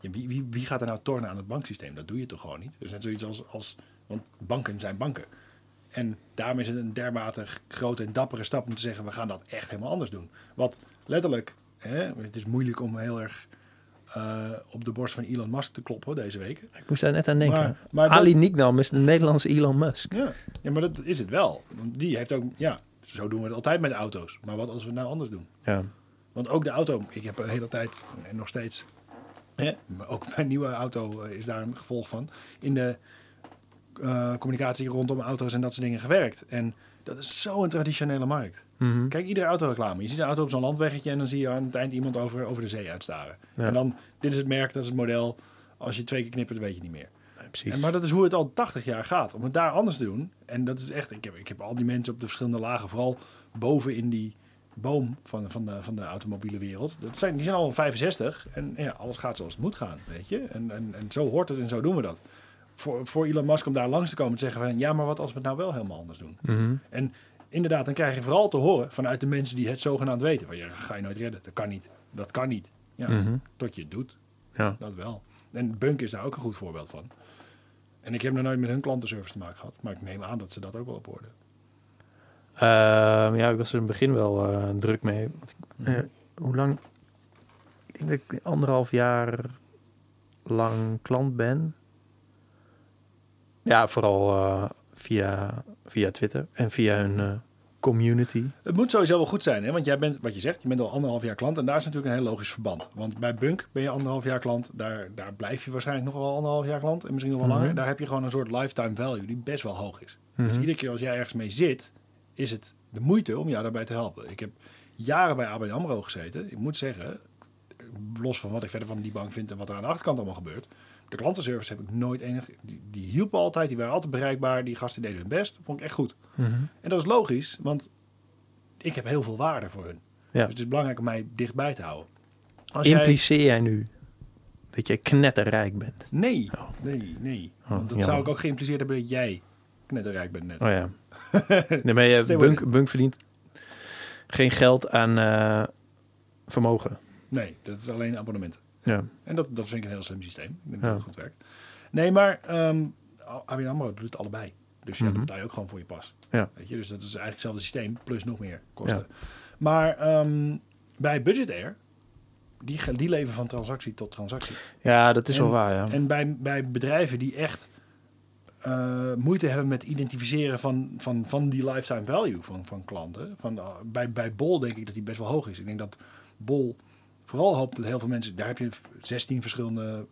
Ja, wie, wie, wie gaat er nou tornen aan het banksysteem? Dat doe je toch gewoon niet? Er is net zoiets als, als... Want banken zijn banken. En daarom is het een dermate grote en dappere stap om te zeggen... we gaan dat echt helemaal anders doen. Wat letterlijk... Hè, het is moeilijk om heel erg eh, op de borst van Elon Musk te kloppen deze week. Ik moest daar net aan denken. Maar- maar dat- Ali Nicknam is de Nederlandse Elon Musk. Ja, ja, maar dat is het wel. Want die heeft ook... Ja, zo doen we het altijd met auto's. Maar wat als we het nou anders doen? Ja. Want ook de auto, ik heb de hele tijd en nog steeds, hè, ook mijn nieuwe auto eh, is daar een gevolg van, in de eh, communicatie rondom auto's en dat soort dingen gewerkt. En dat is zo'n traditionele markt. Mhm. Kijk, iedere autoreclame. Je ziet een auto op zo'n landweggetje en dan zie je aan het eind iemand over, over de zee uitstaren. Ja. En dan, dit is het merk, dat is het model. Als je twee keer knippert, weet je niet meer. Ja, precies. En, maar dat is hoe het al 80 jaar gaat. Om het daar anders te doen. En dat is echt, ik heb, ik heb al die mensen op de verschillende lagen, vooral boven in die boom van, van, de, van de automobiele wereld. Dat zijn, die zijn al 65 en ja, alles gaat zoals het moet gaan, weet je. En, en, en zo hoort het en zo doen we dat. Voor, voor Elon Musk om daar langs te komen en te zeggen van, ja, maar wat als we het nou wel helemaal anders doen? Mhm. En inderdaad, dan krijg je vooral te horen vanuit de mensen die het zogenaamd weten. Van, ja, ga je nooit redden, dat kan niet, dat kan niet. Ja, Mhm. tot je het doet. Ja. Dat wel. En Bunk is daar ook een goed voorbeeld van. En ik heb nog nooit met hun klantenservice te maken gehad. Maar ik neem aan dat ze dat ook wel op orde. Ehm, ja, ik was er in het begin wel eh, druk mee. Eh, hoe lang? Ik denk dat ik anderhalf jaar lang klant ben. Ja, vooral eh, via, via Twitter en via hun eh, community. Het moet sowieso wel goed zijn. Hè? Want jij bent, wat je zegt, je bent al anderhalf jaar klant. En daar is natuurlijk een heel logisch verband. Want bij Bunk ben je anderhalf jaar klant. Daar, daar blijf je waarschijnlijk nog wel anderhalf jaar klant. En misschien nog wel Mhm. langer. Daar heb je gewoon een soort lifetime value die best wel hoog is. Dus Mhm. iedere keer als jij ergens mee zit, is het de moeite om jou daarbij te helpen. Ik heb jaren bij ABN AMRO gezeten. Ik moet zeggen, los van wat ik verder van die bank vind en wat er aan de achterkant allemaal gebeurt. De klantenservice heb ik nooit enig... Die, die hielpen altijd, die waren altijd bereikbaar. Die gasten deden hun best. Dat vond ik echt goed. Mhm. En dat is logisch, want ik heb heel veel waarde voor hun. Ja. Dus het is belangrijk om mij dichtbij te houden. Als Impliceer jij nu dat jij knetterrijk bent? Nee, Oh. nee, nee. Oh, Want dat zou ik ook geïmpliceerd hebben dat jij knetterrijk bent net. Oh ja. nee, maar je, Bunk, Bunk verdient geen geld aan eh, vermogen. Nee, dat is alleen abonnementen. Ja. En dat, dat vind ik een heel slim systeem. Ik denk Ja. dat het goed werkt. Nee, maar ehm ABN AMRO doet het allebei. Dus ja, Mhm. dan betaal je ook gewoon voor je pas. Ja. Weet je? Dus dat is eigenlijk hetzelfde systeem, plus nog meer kosten. Maar ehm, bij Budget Air, die, die leven van transactie tot transactie. ja, dat is En- wel waar, ja. En bij, bij bedrijven die echt eh, moeite hebben met identificeren van, van, van die lifetime value van, van klanten. Van, eh, bij, bij Bol denk ik dat die best wel hoog is. Ik denk dat Bol vooral hoopt dat heel veel mensen... Daar heb je 16 verschillende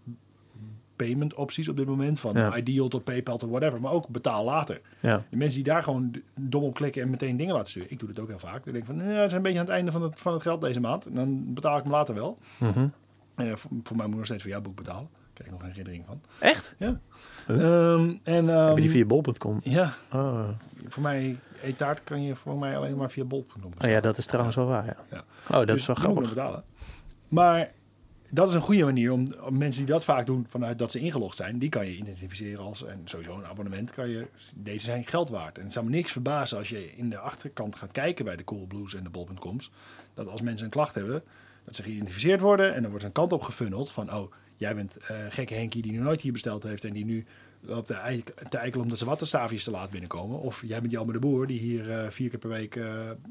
payment opties op dit moment. Van Ja. Ideal tot PayPal tot whatever. Maar ook betaal later. ja. De mensen die daar gewoon d- dom op klikken en meteen dingen laten sturen. Ik doe dat ook heel vaak. Ik denk van, nou, we zijn een beetje aan het einde van het, van het geld deze maand. En dan betaal ik hem later wel. Mhm. Eh, voor, voor mij moet ik nog steeds voor jouw boek betalen. Ik nog geen herinnering van. Echt? Ja. Huh? Ehm, en, ehm, Heb je die via bol.com? Ja, Oh. voor mij, e-taart kan je voor mij alleen maar via bol.com oh ja, dat is trouwens wel waar, ja. Ja. Oh, dat Dus is wel die moet grappig. betalen. Maar dat is een goede manier om, om mensen die dat vaak doen vanuit dat ze ingelogd zijn, die kan je identificeren als, en sowieso een abonnement kan je, deze zijn geld waard. En het zou me niks verbazen als je in de achterkant gaat kijken bij de Coolblues en de bol.coms, dat als mensen een klacht hebben, dat ze geïdentificeerd worden en dan wordt een kant op gefunneld van, oh, jij bent eh, gekke Henkie die nu nooit hier besteld heeft en die nu loopt te, eik- te eikelen omdat ze wattenstaafjes te laat binnenkomen. Of jij bent Jelmer de Boer die hier eh, vier keer per week eh,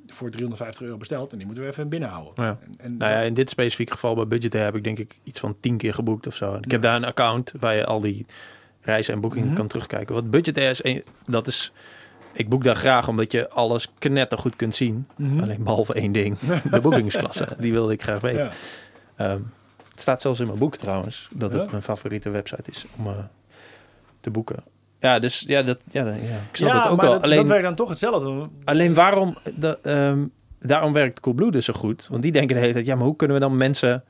voor 350 euro bestelt en die moeten we even binnenhouden. Ja. En, en Nou ja, in dit specifieke geval bij Budget Air heb ik denk ik iets van tien keer geboekt of zo. En ik heb daar een account waar je al die reizen en boekingen Mhm. kan terugkijken. Wat Budget Air is, een, dat is... Ik boek daar graag omdat je alles knettergoed kunt zien. Mhm. Alleen behalve één ding. De boekingsklasse. Die wilde ik graag weten. Ja. Ehm, het staat zelfs in mijn boek trouwens. Dat het Ja? mijn favoriete website is om eh, te boeken. Ja, dus ja, dat, ja, ja ik snap ja, het ook maar wel. dat, alleen, dat werkt dan toch hetzelfde. alleen waarom... Ehm, daarom werkt Coolblue dus zo goed. Want die denken de hele tijd... Ja, maar hoe kunnen we dan mensen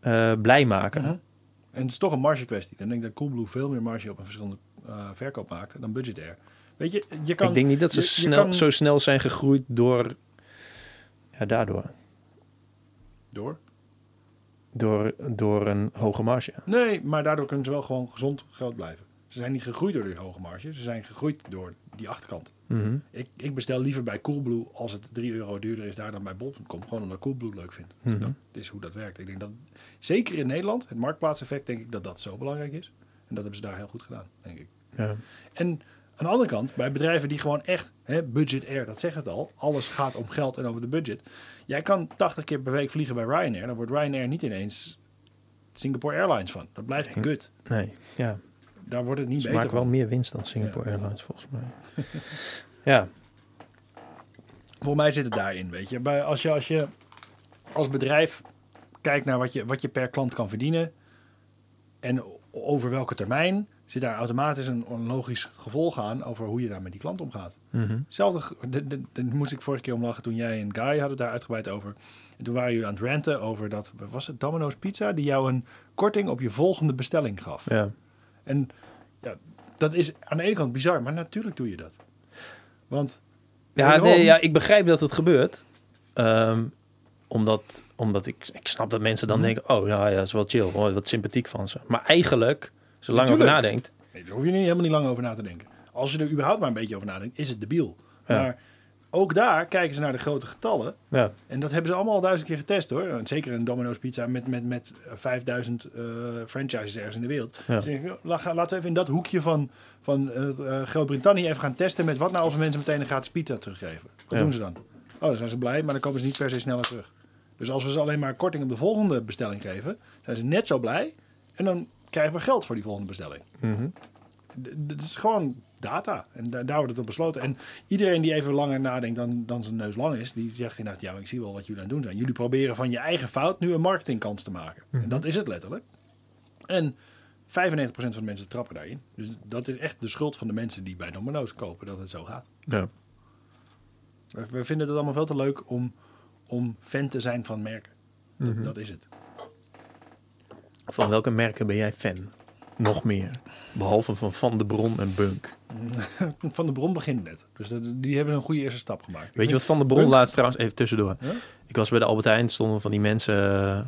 eh, blij maken? En het is toch een marge kwestie. Dan denk ik dat Coolblue veel meer marge op een verschillende eh, verkoop maakt dan Budget Air. Weet je, je kan... ik denk niet dat ze je- je snel, kan- zo snel zijn gegroeid door... Ja, daardoor. Door? Door, door een hoge marge. Nee, maar daardoor kunnen ze wel gewoon gezond geld blijven. Ze zijn niet gegroeid door die hoge marge. Ze zijn gegroeid door die achterkant. Mhm. Ik, ik bestel liever bij Coolblue als het 3 euro duurder is daar dan bij bol.com. Gewoon omdat Coolblue leuk vind. Mhm. Dat is hoe dat werkt. Ik denk dat, zeker in Nederland, het marktplaatseffect, denk ik dat dat zo belangrijk is. En dat hebben ze daar heel goed gedaan, denk ik. Ja. En aan de andere kant, bij bedrijven die gewoon echt, hè, budget air, dat zegt het al, alles gaat om geld en over de budget. Jij kan 80 keer per week vliegen bij Ryanair, dan wordt Ryanair niet ineens Singapore Airlines van. Dat blijft Nee. kut. Nee, ja. Daar wordt het niet Ze beter maken wel meer winst dan Singapore Ja. Airlines, volgens mij. ja. Voor mij zit het daarin, weet je. Bij, als je als je als bedrijf kijkt naar wat je, wat je per klant kan verdienen en over welke termijn, zit daar automatisch een, een logisch gevolg aan over hoe je daar met die klant omgaat. De- de- daar moest ik vorige keer om lachen toen jij en Guy hadden het daar uitgebreid over. En toen waren jullie aan het ranten over dat, was het Domino's Pizza, die jou een korting op je volgende bestelling gaf. Ja. En ja, dat is aan de ene kant bizar, maar natuurlijk doe je dat. Want Ja, ja, ik begrijp dat het gebeurt. Ehm, omdat, omdat ik, ik snap dat mensen dan Mhm. denken... oh, nou ja, dat is wel chill. Oh, wat sympathiek van ze. Maar eigenlijk, je lang over nadenkt... Nee, daar hoef je niet, helemaal niet lang over na te denken. Als je er überhaupt maar een beetje over nadenkt, is het debiel. Ja. Maar ook daar kijken ze naar de grote getallen. Ja, En dat hebben ze allemaal al duizend keer getest hoor. En Zeker een Domino's Pizza met, met, met 5000 eh, franchises ergens in de wereld. Ja. Dus laten we even in dat hoekje van, van eh, eh, Groot-Brittannië even gaan testen met wat nou als mensen meteen een gratis pizza teruggeven. Wat doen ze dan? Oh, dan zijn ze blij, maar dan komen ze niet per se sneller terug. Dus als we ze alleen maar korting op de volgende bestelling geven, zijn ze net zo blij. En dan krijgen we geld voor die volgende bestelling. Mhm. Dat is gewoon data. En da- daar wordt het op besloten. En iedereen die even langer nadenkt dan, dan zijn neus lang is, die zegt inderdaad, ja, ik zie wel wat jullie aan het doen zijn. Jullie proberen van je eigen fout nu een marketingkans te maken. En dat is het letterlijk. En 95% van de mensen trappen daarin. Dus dat is echt de schuld van de mensen die bij Domino's kopen dat het zo gaat. ja. We, we vinden het allemaal veel te leuk om, om fan te zijn van merken. Dat, Mhm. dat is het. Van welke merken ben jij fan? Nog meer. Behalve van Van de Bron en Bunk. Van de Bron begint net. Dus die hebben een goede eerste stap gemaakt. Ik Weet je wat Van de Bron Bunk- laatst trouwens, even tussendoor. Ja? Ik was bij de Albert Heijn, stonden van die mensen eh,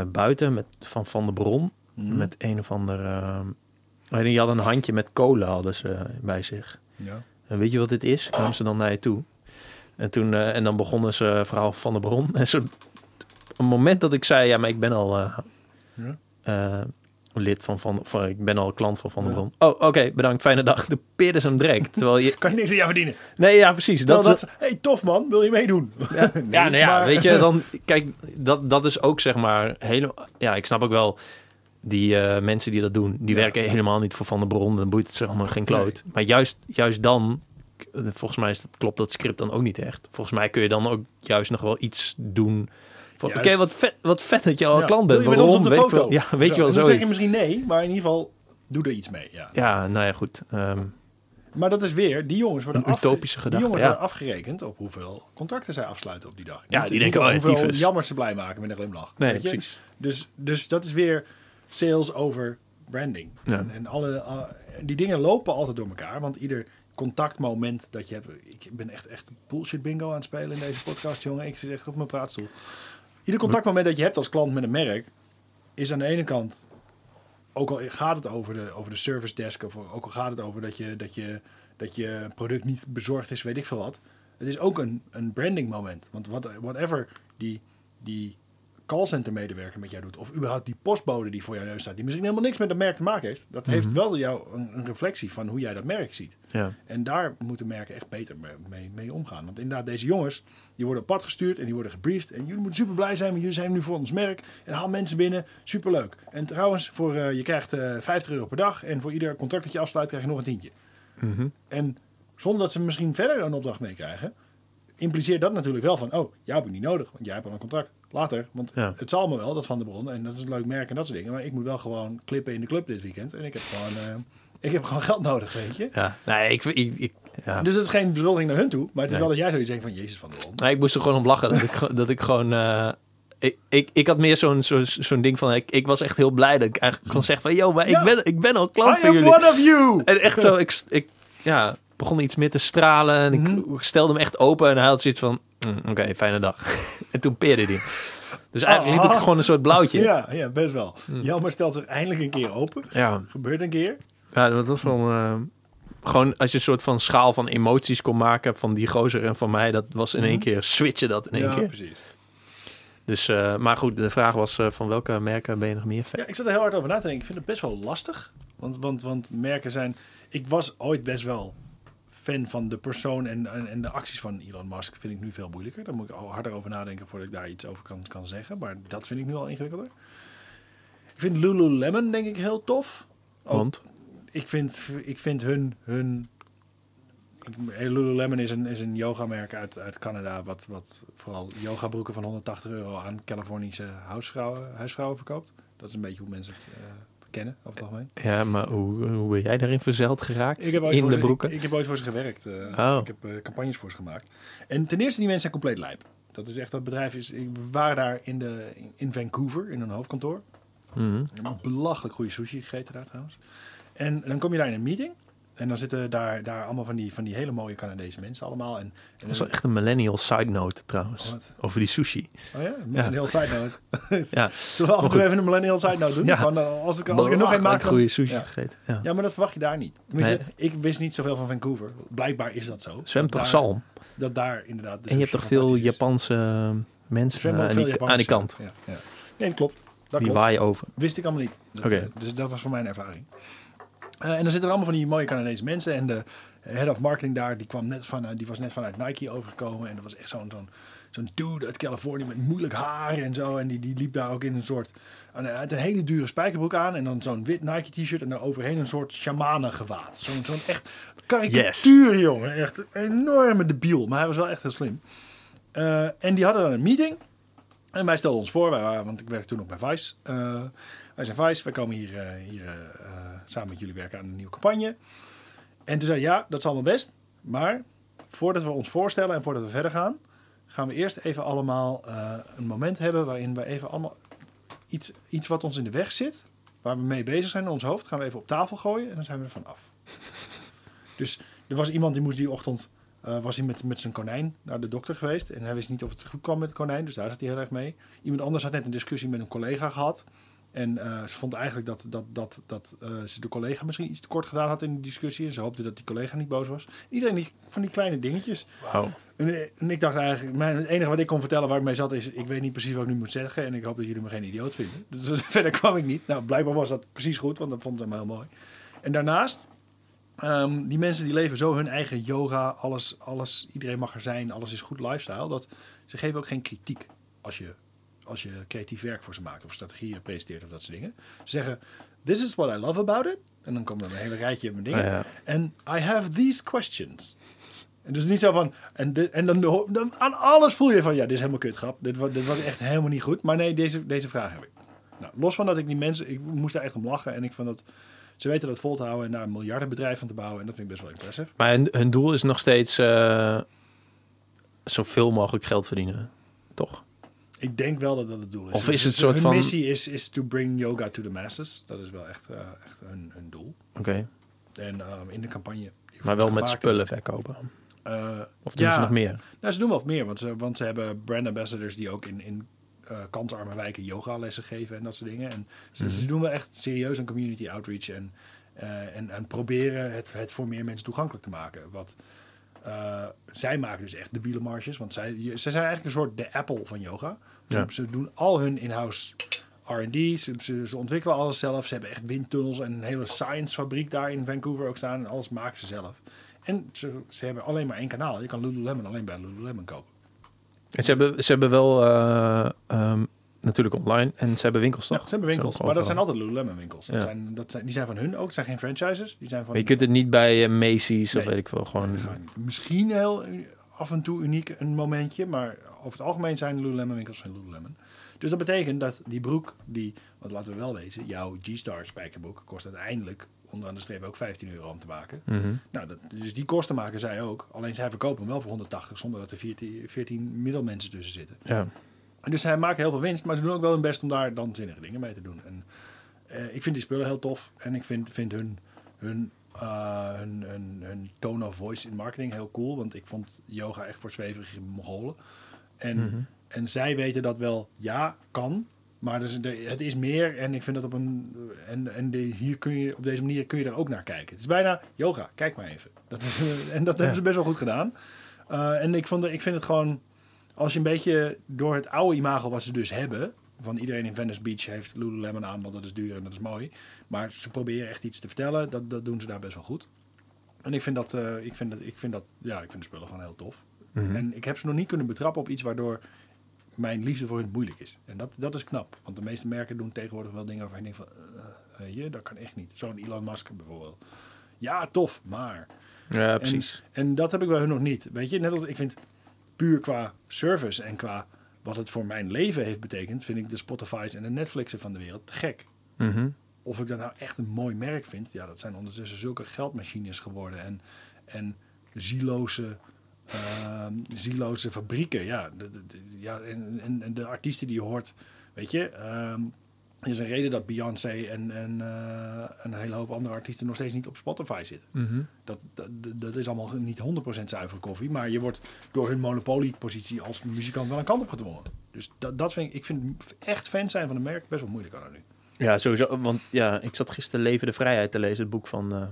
eh, buiten met, van Van de Bron. Mhm. Met een of ander... en die hadden een handje met kolen hadden ze bij zich. Ja. En weet je wat dit is? Kwamen ze dan naar je toe. En, toen, en dan begonnen ze vooral Van de Bron. En zo, op het moment dat ik zei, ja, maar ik ben al Ja. eh, lid van, van, van, ik ben al klant van Van de Ja. Bron. Oh, oké, bedankt, fijne dag. De peerden ze hem direct. Terwijl je, Kan je niks aan jou verdienen. nee, ja, precies. Dat, Dat, is- dat, hey, tof man, wil je meedoen? ja, Nee, ja, nou ja, maar- weet je, dan kijk, dat, dat is ook zeg maar helemaal. Ja, ik snap ook wel die eh, mensen die dat doen, die Ja. werken helemaal niet voor Van der Bron, dan boeit het ze allemaal geen kloot. Maar juist, juist dan, volgens mij is dat, klopt dat script dan ook niet echt. Volgens mij kun je dan ook juist nog wel iets doen. Oké, wat vet, wat vet dat je al Ja, klant wil bent. je met ons op de weet foto? wel, ja, weet Zo, je wel zo. Dan zeg je misschien nee, maar in ieder geval doe er iets mee. Ja. Ja, nou ja, goed. Ehm, Maar dat is weer, die jongens worden, Een utopische gedachte, die jongens ja. worden afgerekend op hoeveel contracten zij afsluiten op die dag. Ja, Niet- die denken, op oh, hoeveel tyfus. jammers ze blij maken met een glimlach. nee, weet je? precies. Dus, dus dat is weer sales over branding. Ja. En, en alle, uh, die dingen lopen altijd door elkaar. Want ieder contactmoment dat je hebt... Ik ben echt, echt bullshit bingo aan het spelen in deze podcast, jongen. Ik zit echt op mijn praatstoel. Ieder contactmoment dat je hebt als klant met een merk... is aan de ene kant... Ook al gaat het over de, over de service desk... of ook al gaat het over dat je, dat, je, dat je product niet bezorgd is, weet ik veel wat. Het is ook een, een branding moment. Want whatever die, die callcenter medewerker met jou doet... of überhaupt die postbode die voor jou neus staat... die misschien helemaal niks met het merk te maken heeft... dat heeft wel jou een, een reflectie van hoe jij dat merk ziet. Ja. En daar moeten merken echt beter mee, mee, mee omgaan. Want inderdaad, deze jongens, die worden op pad gestuurd en die worden gebriefd. En jullie moeten super blij zijn, want jullie zijn nu voor ons merk. En haal mensen binnen, super leuk. En trouwens, voor, eh, je krijgt eh 50 euro per dag. En voor ieder contract dat je afsluit, krijg je nog een tientje. Mhm. En zonder dat ze misschien verder een opdracht meekrijgen, impliceert dat natuurlijk wel van, oh, jou heb ik niet nodig, want jij hebt al een contract. Later, want Ja. het zal me wel, dat van de bron, en dat is een leuk merk en dat soort dingen. Maar ik moet wel gewoon klippen in de club dit weekend. En ik heb gewoon, eh, ik heb gewoon geld nodig, weet je. Ja, nee, ik, ik, ik, ja. Dus dat is geen beschuldiging naar hun toe, maar het is Nee. wel dat jij zoiets denkt van, jezus van de bron. Nou, ik moest er gewoon om lachen dat ik, dat ik gewoon. eh, ik, ik, ik had meer zo'n zo'n zo'n ding van. Ik, ik was echt heel blij dat ik eigenlijk kon zeggen van. Yo, maar Ja. ik, ben, ik ben al klant I van am jullie. one of you! En echt zo. Ik, ik ja, begon iets meer te stralen. En ik Mhm. stelde hem echt open. En hij had zoiets van. "Mm, Oké, fijne dag. en toen peerde hij. Dus eigenlijk liep ik Ah. gewoon een soort blauwtje. Ja, Ja, ja, best wel. Jelmer stelt zich eindelijk een keer open. ja. Gebeurt een keer. dat was wel. eh, gewoon als je een soort van schaal van emoties kon maken van die gozer en van mij, dat was in één Mhm. keer switchen dat in één Ja, keer. precies. Dus, eh, maar goed, de vraag was eh, van welke merken ben je nog meer fan? Ja, ik zat er heel hard over na te denken. Ik vind het best wel lastig. Want, want, want merken zijn... Ik was ooit best wel fan van de persoon en, en, en de acties van Elon Musk. Vind ik nu veel moeilijker. Daar moet ik al harder over nadenken voordat ik daar iets over kan, kan zeggen. Maar dat vind ik nu al ingewikkelder. Ik vind Lululemon denk ik heel tof. Ook Want? ik vind, ik vind hun... hun Lululemon is een, is een yogamerk uit, uit Canada... Wat, wat vooral yogabroeken van 180 euro aan Californische huisvrouwen, huisvrouwen verkoopt. Dat is een beetje hoe mensen het eh, kennen over het algemeen. Ja, maar hoe, hoe ben jij daarin verzeild geraakt? Ik heb ooit, in voor de ze, broeken? ik, ik heb ooit voor ze gewerkt. eh, Oh. Ik heb eh, campagnes voor ze gemaakt. En ten eerste, die mensen zijn compleet lijp. Dat is echt, dat bedrijf is... Ik, we waren daar in, de, in Vancouver, in een hoofdkantoor. Mhm. Belachelijk goede sushi gegeten daar trouwens. En dan kom je daar in een meeting. En dan zitten daar, daar allemaal van die, van die hele mooie Canadese mensen allemaal. En, en Dat is wel echt een millennial side note trouwens. Wat? Over die sushi. Oh ja, een millennial side note. Ja, Zullen we af en toe even een millennial side note doen? Ja. Gewoon, eh, als ik, als ik er nog een maak, dan- goede sushi Ja. gegeten. Ja. Ja, maar dat verwacht je daar niet. Tenminste, Nee. ik wist niet zoveel van Vancouver. Blijkbaar is dat zo. Zwemt Dat toch daar- zalm? Dat daar inderdaad... de En je hebt toch veel. Japanse eh, mensen Zwemmen eh, aan, die, Japanners, aan die kant. Ja, ja. Nee, dat klopt. Dat Die klopt. waaien over. Wist ik allemaal niet. Oké. dus dat was voor mijn ervaring. Eh, en dan zitten er allemaal van die mooie Canadese mensen. En de head of marketing daar, die, kwam net van, die was net vanuit Nike overgekomen. En dat was echt zo'n zo'n zo'n dude uit Californië met moeilijk haar en zo. En die, die liep daar ook in een soort... Uit een hele dure spijkerbroek aan. En dan zo'n wit Nike t-shirt. En daar overheen een soort shamanengewaad. Zo'n zo'n echt karikatuur, jongen. Echt een enorme debiel. Maar hij was wel echt heel slim. Eh, en die hadden dan een meeting. En wij stelden ons voor, wij waren, want ik werkte toen nog bij Vice. Eh, wij zijn Vice, wij komen hier, eh, hier eh, eh, samen met jullie werken aan een nieuwe campagne. En toen zei hij, ja, dat is allemaal best. Maar voordat we ons voorstellen en voordat we verder gaan, gaan we eerst even allemaal eh, een moment hebben waarin we even allemaal iets, iets wat ons in de weg zit, waar we mee bezig zijn in ons hoofd, gaan we even op tafel gooien en dan zijn we er van af. Dus er was iemand die moest die ochtend, eh, was hij met, met zijn konijn naar de dokter geweest en hij wist niet of het goed kwam met het konijn, dus daar zat hij heel erg mee. Iemand anders had net een discussie met een collega gehad. En eh, ze vond eigenlijk dat, dat, dat, dat eh, ze de collega misschien iets te kort gedaan had in de discussie. En ze hoopte dat die collega niet boos was. Iedereen die, van die kleine dingetjes. En, eh, en ik dacht eigenlijk, mijn, het enige wat ik kon vertellen waar ik mee zat is, ik weet niet precies wat ik nu moet zeggen. En ik hoop dat jullie me geen idioot vinden. Dus verder kwam ik niet. Nou, blijkbaar was dat precies goed, want dat vond ze helemaal heel mooi. En daarnaast, ehm, die mensen die leven zo hun eigen yoga, alles, alles, iedereen mag er zijn, alles is goed lifestyle. Dat ze geven ook geen kritiek als je, als je creatief werk voor ze maakt of strategieën presenteert of dat soort dingen. Ze zeggen, this is what I love about it. En dan komt er een hele rijtje met dingen. Ja. En I have these questions. En dus niet zo van. En, en dan, dan aan alles voel je van. Ja, dit is helemaal kut grap. Dit, dit was echt helemaal niet goed. Maar nee, deze, deze vraag heb ik. Nou, los van dat ik die mensen. Ik moest daar echt om lachen. En ik vond dat. Ze weten dat vol te houden en daar een miljardenbedrijf van te bouwen. En dat vind ik best wel impressive. Maar hun, hun doel is nog steeds eh, zoveel mogelijk geld verdienen. Toch? Ik denk wel dat dat het doel is. Of Dus is het hun soort van- missie is, is to bring yoga to the masses. Dat is wel echt, eh, echt hun, hun doel. Oké. En ehm, in de campagne. Maar wel met spullen verkopen. eh, Of doen Ja. ze nog meer? Nou, ze doen wel wat meer, want ze, want ze hebben brand ambassadors die ook in, in eh, kansarme wijken yogalessen geven en dat soort dingen. En ze, Mhm. ze doen wel echt serieus een community outreach en, eh, en, en proberen het, het voor meer mensen toegankelijk te maken. Wat, eh, zij maken dus echt debiele marges, want zij, je- ze zijn eigenlijk een soort de Apple van yoga. Ze, Ja. ze doen al hun in-house R&D, ze, ze, ze ontwikkelen alles zelf. Ze hebben echt windtunnels en een hele science fabriek daar in Vancouver ook staan. En alles maken ze zelf. En ze, ze hebben alleen maar één kanaal. Je kan Lululemon alleen bij Lululemon kopen. En ze hebben, ze hebben wel eh, ehm, natuurlijk online en ze hebben winkels toch? Ja, ze hebben winkels, maar dat zijn altijd Lululemon winkels. Dat Ja. zijn, dat zijn, die zijn van hun ook. Het zijn geen franchises. Die zijn van, Maar je kunt het niet bij eh, Macy's of weet ik veel. Gewoon. Dat. Misschien heel af en toe uniek een momentje, maar over het algemeen zijn Lululemon winkels van Lululemon. Dus dat betekent dat die broek, die, want laten we wel wezen, jouw G-Star spijkerbroek kost uiteindelijk onderaan de streep ook 15 euro om te maken. Mhm. Nou, dat, dus die kosten maken zij ook. Alleen zij verkopen hem wel voor 180 zonder dat er 14, 14 middelmensen tussen zitten. Ja. Dus zij maken heel veel winst, maar ze doen ook wel hun best om daar dan zinnige dingen mee te doen. En eh, ik vind die spullen heel tof en ik vind, vind hun, hun, eh, hun, hun, hun tone of voice in marketing heel cool. Want ik vond yoga echt voor zweverige Mongolen. En, Mhm. en zij weten dat wel, ja, kan. Maar dus de, het is meer en ik vind dat op een. En, en de, hier kun je, op deze manier kun je er ook naar kijken. Het is bijna yoga, kijk maar even. Dat is, en dat hebben ze best wel goed gedaan. Eh, en ik, vond, ik vind het gewoon. Als je een beetje door het oude imago wat ze dus hebben. Van iedereen in Venice Beach heeft Lululemon aan, want dat is duur en dat is mooi. Maar ze proberen echt iets te vertellen. Dat, dat doen ze daar best wel goed. En ik vind dat, eh, ik vind dat, ik vind dat, ja, ik vind de spullen gewoon heel tof. Mhm. En ik heb ze nog niet kunnen betrappen op iets waardoor mijn liefde voor hun moeilijk is. En dat, dat is knap. Want de meeste merken doen tegenwoordig wel dingen waarvan je denkt van... eh, je, dat kan echt niet. Zo'n Elon Musk bijvoorbeeld. Ja, tof, maar... ja, precies. En, en dat heb ik bij hun nog niet. Weet je, net als ik vind puur qua service en qua wat het voor mijn leven heeft betekend... vind ik de Spotify's en de Netflixen van de wereld te gek. Mhm. Of ik dat nou echt een mooi merk vind, ja, dat zijn ondertussen zulke geldmachines geworden. En, en zieloze, zieloze fabrieken. Ja, de, de- de- ja en, en, en de artiesten die je hoort, weet je. ehm, er is een reden dat Beyoncé en, en eh, een hele hoop andere artiesten nog steeds niet op Spotify zitten. Mhm. Dat, dat, dat is allemaal niet 100% zuivere koffie. Maar je wordt door hun monopoliepositie als muzikant wel een kant op gedwongen. Dus dat, dat vind ik, ik vind echt fan zijn van een merk best wel moeilijk aan nu. Ja, sowieso. Want ja, ik zat gisteren Leven de Vrijheid te lezen, het boek van eh,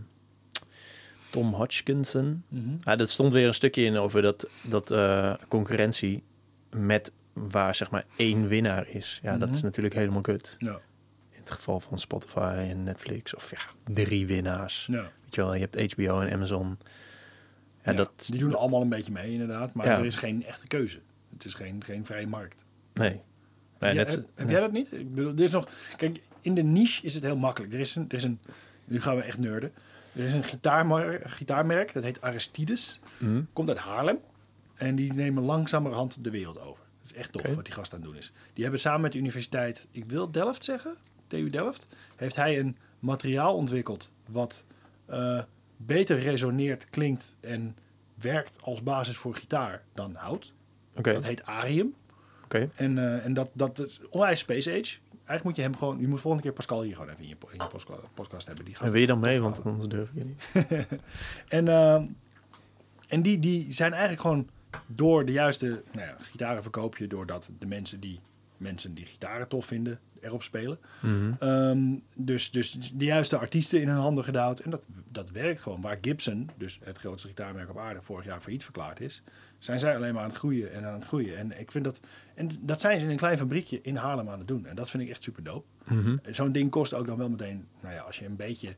Tom Hodgkinson. Ja, dat stond weer een stukje in over dat, dat eh, concurrentie met waar zeg maar één winnaar is. Ja, dat is Mhm. natuurlijk helemaal kut. Ja. In het geval van Spotify en Netflix. Of ja, drie winnaars. Ja. Weet je wel, je hebt HBO en Amazon. Ja, Ja, dat... die doen er allemaal een beetje mee, inderdaad. Maar er is geen echte keuze. Het is geen, geen vrije markt. Nee. nee heb, net- heb, heb jij dat niet? Ik bedoel, er is nog... Kijk, in de niche is het heel makkelijk. Er is een... Er is een nu gaan we echt nerden. Er is een gitaarmer- gitaarmerk, dat heet Aristides. Mhm. Komt uit Haarlem. En die nemen langzamerhand de wereld over. Is echt tof wat die gast aan het doen is. Die hebben samen met de universiteit, ik wil Delft zeggen, TU Delft, heeft hij een materiaal ontwikkeld wat eh, beter resoneert, klinkt en werkt als basis voor gitaar dan hout. Oké, Dat heet Arium. oké. En, eh, en dat, dat is onwijs Space Age. Eigenlijk moet je hem gewoon... Je moet volgende keer Pascal hier gewoon even in je, in je podcast hebben. Die En wil je dan mee? Want anders durf ik je niet. En, eh, en die, die zijn eigenlijk gewoon door de juiste nou ja, gitaren verkoop je doordat de mensen die mensen die gitaren tof vinden erop spelen. Mhm. Ehm, dus, dus de juiste artiesten in hun handen gedouwd. En dat, dat werkt gewoon. Waar Gibson, dus het grootste gitaarmerk op aarde, vorig jaar failliet verklaard is, zijn zij alleen maar aan het groeien en aan het groeien. En ik vind dat, en dat zijn ze in een klein fabriekje in Haarlem aan het doen. En dat vind ik echt super dope. Mhm. Zo'n ding kost ook dan wel meteen, nou ja, als je een beetje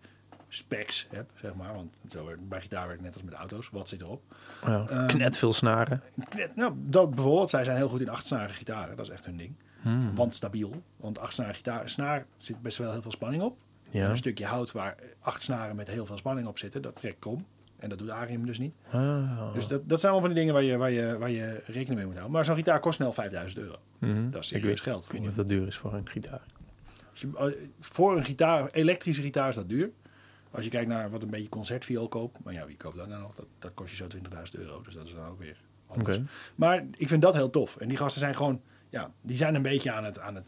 specs hebt, zeg maar. Want zo bij gitaar werkt net als met auto's. Wat zit erop? Ja, Ehm, knet veel snaren. Net- Nou, dat bijvoorbeeld, zij zijn heel goed in achtsnarige gitaren. Dat is echt hun ding. Hmm. Want stabiel. Want achtsnarige gitaar, snaar zit best wel heel veel spanning op. Ja. een stukje hout waar acht snaren met heel veel spanning op zitten, dat trekt krom. En dat doet Arium dus niet. Ah. Dus dat, dat zijn wel van die dingen waar je, waar, je, waar je rekening mee moet houden. Maar zo'n gitaar kost snel 5000 euro. Mhm. Dat is ik serieus weet, geld. Ik weet niet of dat duur is voor een gitaar. Je- eh, voor een gitaar, elektrische gitaar is dat duur. Als je kijkt naar wat een beetje concertviool koopt. Maar ja, wie koopt dat nou nog? Dat, dat kost je zo 20.000 euro. Dus dat is dan ook weer anders. Maar ik vind dat heel tof. En die gasten zijn gewoon, ja, die zijn een beetje aan het, aan het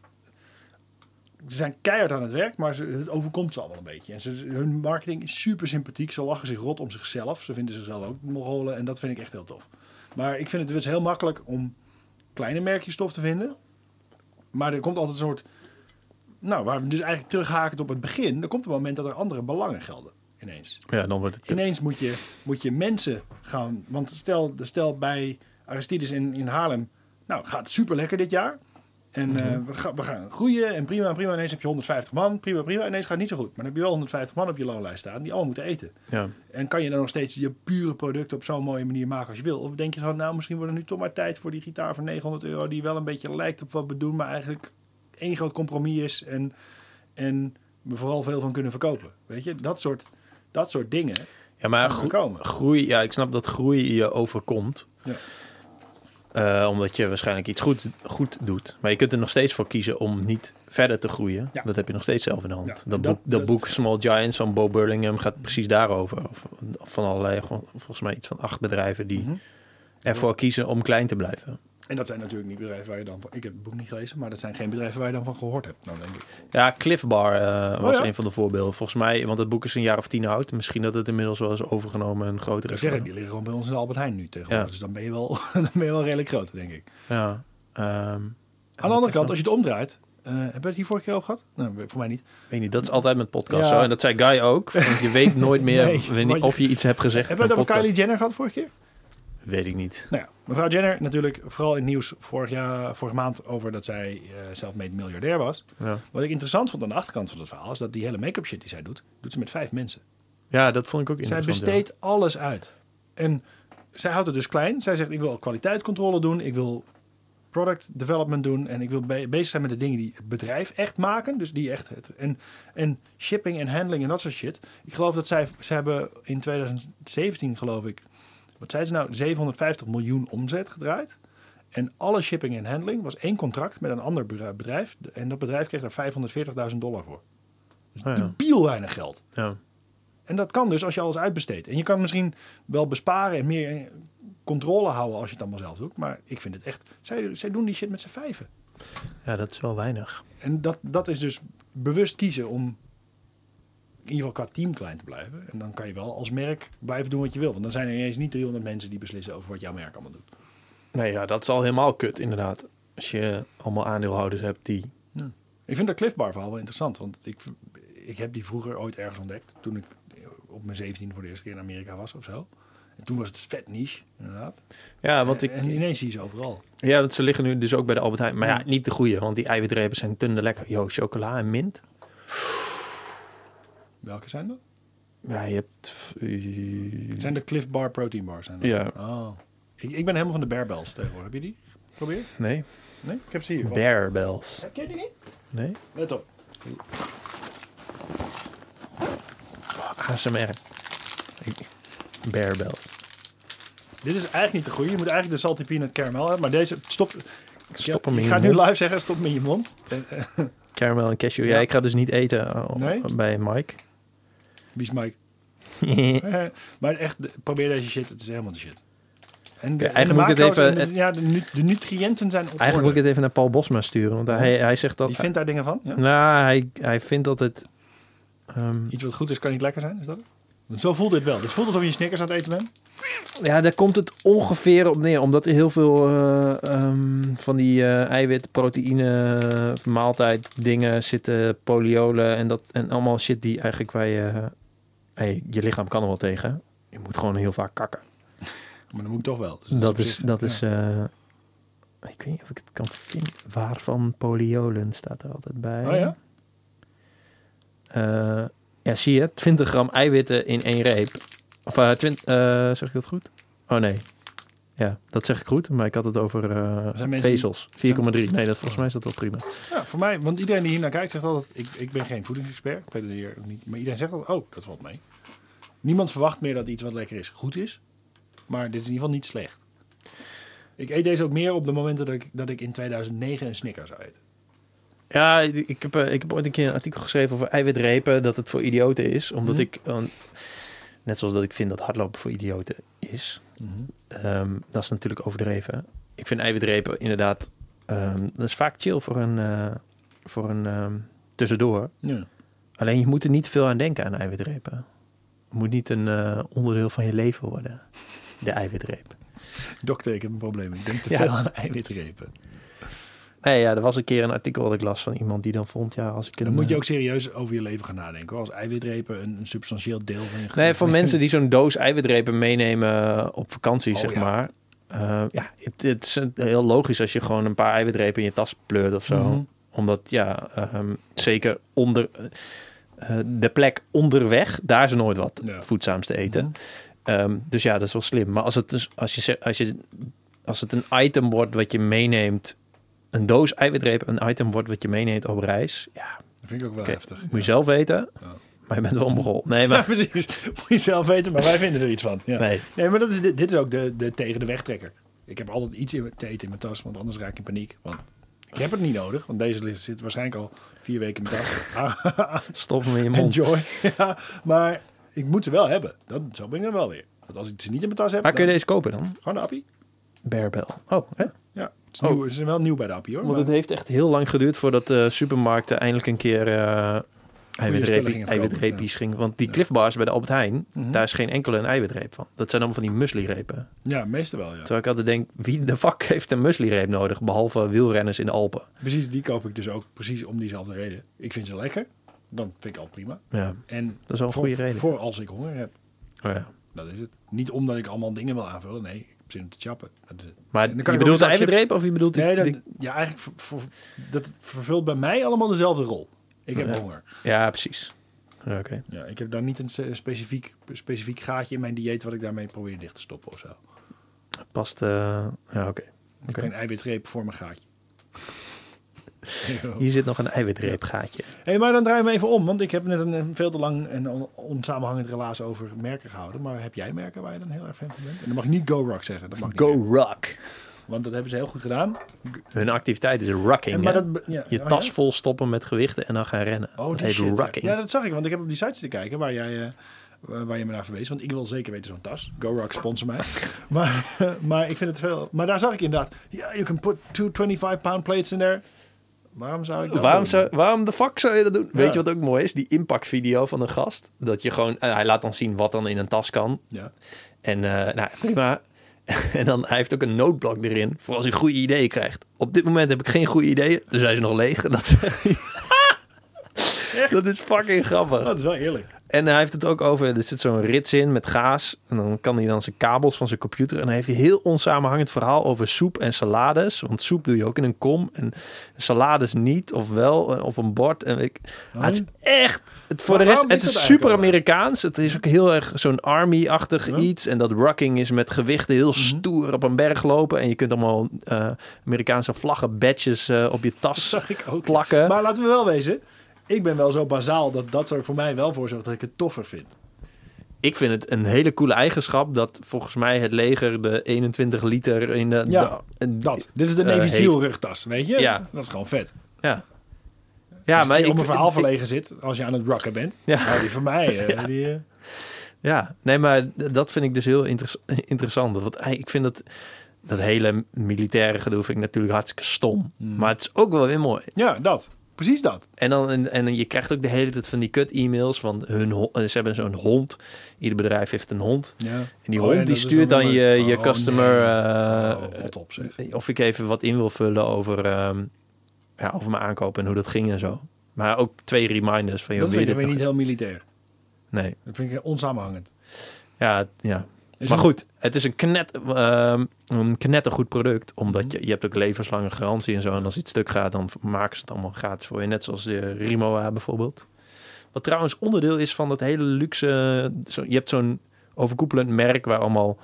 ze zijn keihard aan het werk, maar ze, het overkomt ze allemaal een beetje. En ze, hun marketing is super sympathiek. Ze lachen zich rot om zichzelf. Ze vinden zichzelf ook mogolen. En dat vind ik echt heel tof. Maar ik vind het dus heel makkelijk om kleine merkjes tof te vinden. Maar er komt altijd een soort... Nou, waar we dus eigenlijk terughaken op het begin. Er komt een moment dat er andere belangen gelden. Ineens. Ja, dan wordt het. Ineens moet je, moet je mensen gaan. Want stel, stel bij Aristides in, in Haarlem. Nou, gaat super lekker dit jaar. En eh, we, gaan, we gaan groeien en prima, prima. Ineens heb je 150 man, prima, prima. Ineens gaat het niet zo goed. Maar dan heb je wel 150 man op je loonlijst staan die allemaal moeten eten. Ja. En kan je dan nog steeds je pure product op zo'n mooie manier maken als je wil? Of denk je van, nou, misschien wordt het nu toch maar tijd voor die gitaar voor 900 euro... die wel een beetje lijkt op wat we doen, maar eigenlijk één groot compromis is... en, en we vooral veel van kunnen verkopen. Weet je, dat soort, dat soort dingen Ja, maar groei, ja, ik snap dat groei je overkomt. Ja. Eh, omdat je waarschijnlijk iets goed, goed doet. Maar je kunt er nog steeds voor kiezen om niet verder te groeien. Ja. Dat heb je nog steeds zelf in de hand. Ja, dat, dat- boek, dat dat- boek Small Giants van Bo Burlingham gaat precies daarover. Of, van allerlei, volgens mij iets van acht bedrijven die Mhm. ervoor kiezen om klein te blijven. En dat zijn natuurlijk niet bedrijven waar je dan van... Ik heb het boek niet gelezen, maar dat zijn geen bedrijven waar je dan van gehoord hebt. Nou, denk ik. Ja, Cliff Bar eh, was ja? een van de voorbeelden. Volgens mij, want het boek is een jaar of tien oud. Misschien dat het inmiddels wel is overgenomen en groter Ik is. die liggen gewoon bij ons in Albert Heijn nu tegenwoordig. Ja. Dus dan ben, je wel, dan ben je wel redelijk groot, denk ik. Ja. ehm, Aan de andere kant, als je het omdraait... eh hebben we het hier vorige keer over gehad? Nee, voor mij niet. weet niet, dat is altijd met podcast Ja. zo. En dat zei Guy ook. Want je weet nooit meer Nee, je- of je iets hebt gezegd. Hebben we het over. Kylie Jenner gehad vorige keer? Weet ik niet. Nou ja, mevrouw Jenner natuurlijk vooral in het nieuws vorig jaar, vorige maand over dat zij eh zelfmade miljardair was. Ja. Wat ik interessant vond aan de achterkant van het verhaal is dat die hele make-up shit die zij doet, doet ze met vijf mensen. ja, dat vond ik ook Zij interessant. besteedt alles uit. En zij houdt het dus klein. Zij zegt ik wil kwaliteitscontrole doen, ik wil product development doen en ik wil be- bezig zijn met de dingen die het bedrijf echt maken. Dus die echt het en, en shipping en handling en dat soort shit. Ik geloof dat zij ze hebben in 2017 geloof ik wat zei ze nou 750 miljoen omzet gedraaid. En alle shipping en handling was één contract met een ander bedrijf-. En dat bedrijf kreeg daar 540.000 dollar voor. Dus Oh ja. weinig geld. Ja. En dat kan dus als je alles uitbesteedt. En je kan misschien wel besparen en meer controle houden als je het allemaal zelf doet. Maar ik vind het echt... Zij, zij doen die shit met z'n vijven. ja, dat is wel weinig. En dat, dat is dus bewust kiezen om in ieder geval qua team klein te blijven. En dan kan je wel als merk blijven doen wat je wil. Want dan zijn er ineens niet 300 mensen die beslissen over wat jouw merk allemaal doet. Nee, ja, dat is al helemaal kut inderdaad. Als je allemaal aandeelhouders hebt die... Ik vind dat Cliff Bar verhaal wel interessant. Want ik, ik heb die vroeger ooit ergens ontdekt. Toen ik op mijn 17 voor de eerste keer in Amerika was of zo. En toen was het vet niche, inderdaad. Ja, want ik... En ineens zie je ze overal. Ja, dat ze liggen nu dus ook bij de Albert Heijn. Maar ja, niet de goede, want die eiwitrepen zijn dunne lekker. Yo, chocola en mint. Welke zijn dat? Ja, je hebt... eh, Het zijn de Cliff Bar protein bars. Zijn dat? Ja. Oh. Ik, ik ben helemaal van de Bear Bells tegenwoordig. Heb je die? Probeer. Nee, Nee? Ik heb ze hier. Wacht. Bear Bells. Ja, Ken je die niet? Nee? Let op. ASMR. Ik- Bear Bells. Dit is eigenlijk niet de goede. Je moet eigenlijk de salty peanut caramel hebben. Maar deze... Stop. Hem in ik ga nu live zeggen. Stop hem in je mond. Eh, Caramel en cashew. Ja, Ja. ik ga dus niet eten Nee? bij Mike. Wie is Mike? maar echt, probeer deze shit. Het is helemaal de shit. En de, Ja, en eigenlijk de moet ik het even- de- ja, de, nu- de nutriënten zijn op Eigenlijk moet ik het even naar Paul Bosma sturen. Want hij, hij zegt dat... Die vindt daar dingen van? Ja? Nou, hij, hij vindt dat het... ehm, Iets wat goed is, kan niet lekker zijn, is dat? Want Zo voelt dit wel. Het voelt alsof je Snickers aan het eten bent. Ja, daar komt het ongeveer op neer. Omdat er heel veel eh, ehm, van die eh, eiwit, proteïne, maaltijd dingen zitten, poliolen en, dat, en allemaal shit die eigenlijk je... hey, je lichaam kan er wel tegen. Je moet gewoon heel vaak kakken. Maar dan moet ik toch wel. Dus Dat is, zich- dat ja. is eh, ik weet niet of ik het kan vinden. Waarvan poliolen staat er altijd bij. Oh ja? Eh, ja, zie je, 20 gram eiwitten in één reep. Of 20, eh, zeg ik dat goed? Oh nee. Ja, dat zeg ik goed, maar ik had het over vezels. 4,3. Nee, dat, volgens mij is dat wel prima. Ja, voor mij, want iedereen die hier naar kijkt zegt altijd, ik, ik ben geen voedingsexpert, ik weet het hier ook niet, maar iedereen zegt altijd, oh, dat valt mee. Niemand verwacht meer dat iets wat lekker is goed is, maar dit is in ieder geval niet slecht. Ik eet deze ook meer op de momenten dat ik, dat ik in 2009 een Snickers zou eten. Ja, ik heb, eh, ik heb ooit een keer een artikel geschreven over eiwitrepen, dat het voor idioten is. Omdat Mhm. ik, eh, net zoals dat ik vind dat hardlopen voor idioten is, Ehm, dat is natuurlijk overdreven. Ik vind eiwitrepen inderdaad... ehm, dat is vaak chill voor een, eh, voor een ehm, tussendoor. Ja. Alleen je moet er niet veel aan denken aan eiwitrepen. Moet niet een eh, onderdeel van je leven worden. De eiwitreep. Dokter, ik heb een probleem. Ik denk te Ja. veel aan eiwitrepen. Nee, ja, er was een keer een artikel dat ik las van iemand die dan vond... Ja, als ik een, Dan moet je eh, ook serieus over je leven gaan nadenken. hoor. Als eiwitrepen een, een substantieel deel van je Nee, van mensen die zo'n doos eiwitrepen meenemen op vakantie, Oh, zeg ja. maar. Eh, ja, het, het is heel logisch als je gewoon een paar eiwitrepen in je tas pleurt of zo. Mhm. Omdat, ja, ehm, zeker onder eh, de plek onderweg, daar is nooit wat Ja. voedzaams te eten. Mhm. Ehm, dus ja, dat is wel slim. Maar als het, dus, als, je, als, je, als het een item wordt wat je meeneemt, een doos eiwitrepen een item wordt wat je meeneemt op reis, ja, Dat vind ik ook wel heftig. moet je zelf weten. Ja. Maar je bent wel een. Nee, Ja, maar... precies. Moet je zelf weten, maar wij vinden er iets van. Ja. Nee. Nee, maar dat is, dit, dit is ook de, de tegen de wegtrekker. Ik heb altijd iets in, te eten in mijn tas, want anders raak ik in paniek. Want ik heb het niet nodig, want deze zit waarschijnlijk al vier weken in mijn tas. Stop hem in je mond. Enjoy. ja, maar ik moet ze wel hebben. Dat, zo ben ik dan wel weer. Want als ik ze niet in mijn tas heb, Waar kun je deze kopen dan? gewoon de appie. Bearbell. Oh, hè? Ja, het is, Oh. nieuw, het is wel nieuw bij de appie hoor. Want maar- het heeft echt heel lang geduurd voordat de supermarkten eindelijk een keer eh eiwitreepjes gingen. Want die Ja. Cliff Bars bij de Albert Heijn, Mhm. daar is geen enkele een eiwitreep van. Dat zijn allemaal van die muesli-repen. ja, meestal wel ja. Terwijl ik altijd denk, wie de fuck heeft een muesli-reep nodig? Behalve wielrenners in de Alpen. Precies, die koop ik dus ook precies om diezelfde reden. Ik vind ze lekker. Dan vind ik al prima. Ja, En dat is wel een goede reden. voor als ik honger heb. Oh, ja. Dat is het. Niet omdat ik allemaal dingen wil aanvullen. Nee, ik heb zin om te chappen. Maar dan je bedoelt de eiwitreep of je bedoelt die... Nee, dat, die- ja, eigenlijk ver- ver- dat vervult bij mij allemaal dezelfde rol. Ik heb Ja. honger. Ja, precies. Ja, Oké. Ja, ik heb daar niet een specifiek, specifiek gaatje in mijn dieet wat ik daarmee probeer dicht te stoppen of zo. Past... eh, ja, oké. Ik heb Oké. geen eiwitreep voor mijn gaatje. Hier zit nog een eiwitreepgaatje. hey, maar dan draai me even om, want ik heb net een, een veel te lang en on- onsamenhangend relaas over merken gehouden. Maar heb jij merken waar je dan heel erg fan van bent? En dan mag je niet Go Rock zeggen. Dat mag niet meer, Rock. Want dat hebben ze heel goed gedaan. Hun activiteit is rocking. En, maar hè? dat, be- ja, Je oh, tas ja? vol stoppen met gewichten en dan gaan rennen. Oh, dat heet shit. ja. rocking. Ja, dat zag ik, want ik heb op die sites te kijken waar jij, eh, waar je me naar verwees. Want ik wil zeker weten zo'n tas. Go Rock sponsor mij. maar, maar ik vind het veel. Maar daar zag ik inderdaad. Ja, you can put two 25 pound plates in there. Waarom zou ik dat Waarom, doen? zou, waarom de fuck zou je dat doen? Weet je wat ook mooi is? Die impactvideo van een gast. Dat je gewoon, eh, hij laat dan zien wat dan in een tas kan. Ja. En eh, nou, prima. En dan, hij heeft ook een noodblok erin voor als hij goede ideeën krijgt. Op dit moment heb ik geen goede ideeën, dus hij is nog leeg. Dat, zegt hij. Dat is fucking grappig. Oh, dat is wel eerlijk. En hij heeft het ook over, er zit zo'n rits in met gaas. En dan kan hij dan zijn kabels van zijn computer. En dan heeft hij een heel onsamenhangend verhaal over soep en salades. Want soep doe je ook in een kom. En salades niet, of wel eh, op een bord. En ik, Oh. Het is echt, het, voor Maar de rest, waarom het is is super Amerikaans. Het is ook heel erg zo'n army-achtig Ja. iets. En dat rocking is met gewichten heel stoer op een berg lopen. En je kunt allemaal eh, Amerikaanse vlaggen, badges eh, op je tas plakken. Maar laten we wel wezen. Ik ben wel zo bazaal dat dat er voor mij wel voor zorgt dat ik het toffer vind. ik vind het een hele coole eigenschap dat volgens mij het leger de 21 liter in de... Ja, de- en- Dat. Dit is de eh, Navy heeft. Seal rugtas, weet je? Ja. Dat is gewoon vet. Ja. Ja, Als maar je ik om een verhaal verlegen zit als je aan het rocken bent. Ja. Nou, die van mij. eh, die, eh, Ja, nee, maar dat vind ik dus heel interes- interessant. Want ik vind dat, dat hele militaire gedoe vind ik natuurlijk hartstikke stom. Mm. Maar het is ook wel weer mooi. Ja, dat. Precies dat. En, dan, en, en je krijgt ook de hele tijd van die kut-e-mails van hun. Ze hebben zo'n hond. Ieder bedrijf heeft een hond. Ja. En die Oh, hond ja, die stuurt dan je, je Oh, customer... nee. Oh, rot op, zeg. of ik even wat in wil vullen over, ehm, ja, over mijn aankoop en hoe dat ging en zo. Maar ook twee reminders van... joh, Dat je vind ik dit weer niet heel militair. Nee, Dat vind ik onsamenhangend. ja, ja. Is maar een- goed, het is een, knet, ehm een knettergoed product. Omdat Mhm. je, je hebt ook levenslange garantie en zo. En als iets stuk gaat, dan maken ze het allemaal gratis voor je. Net zoals de Rimowa bijvoorbeeld. Wat trouwens onderdeel is van dat hele luxe... Zo, je hebt zo'n overkoepelend merk waar allemaal...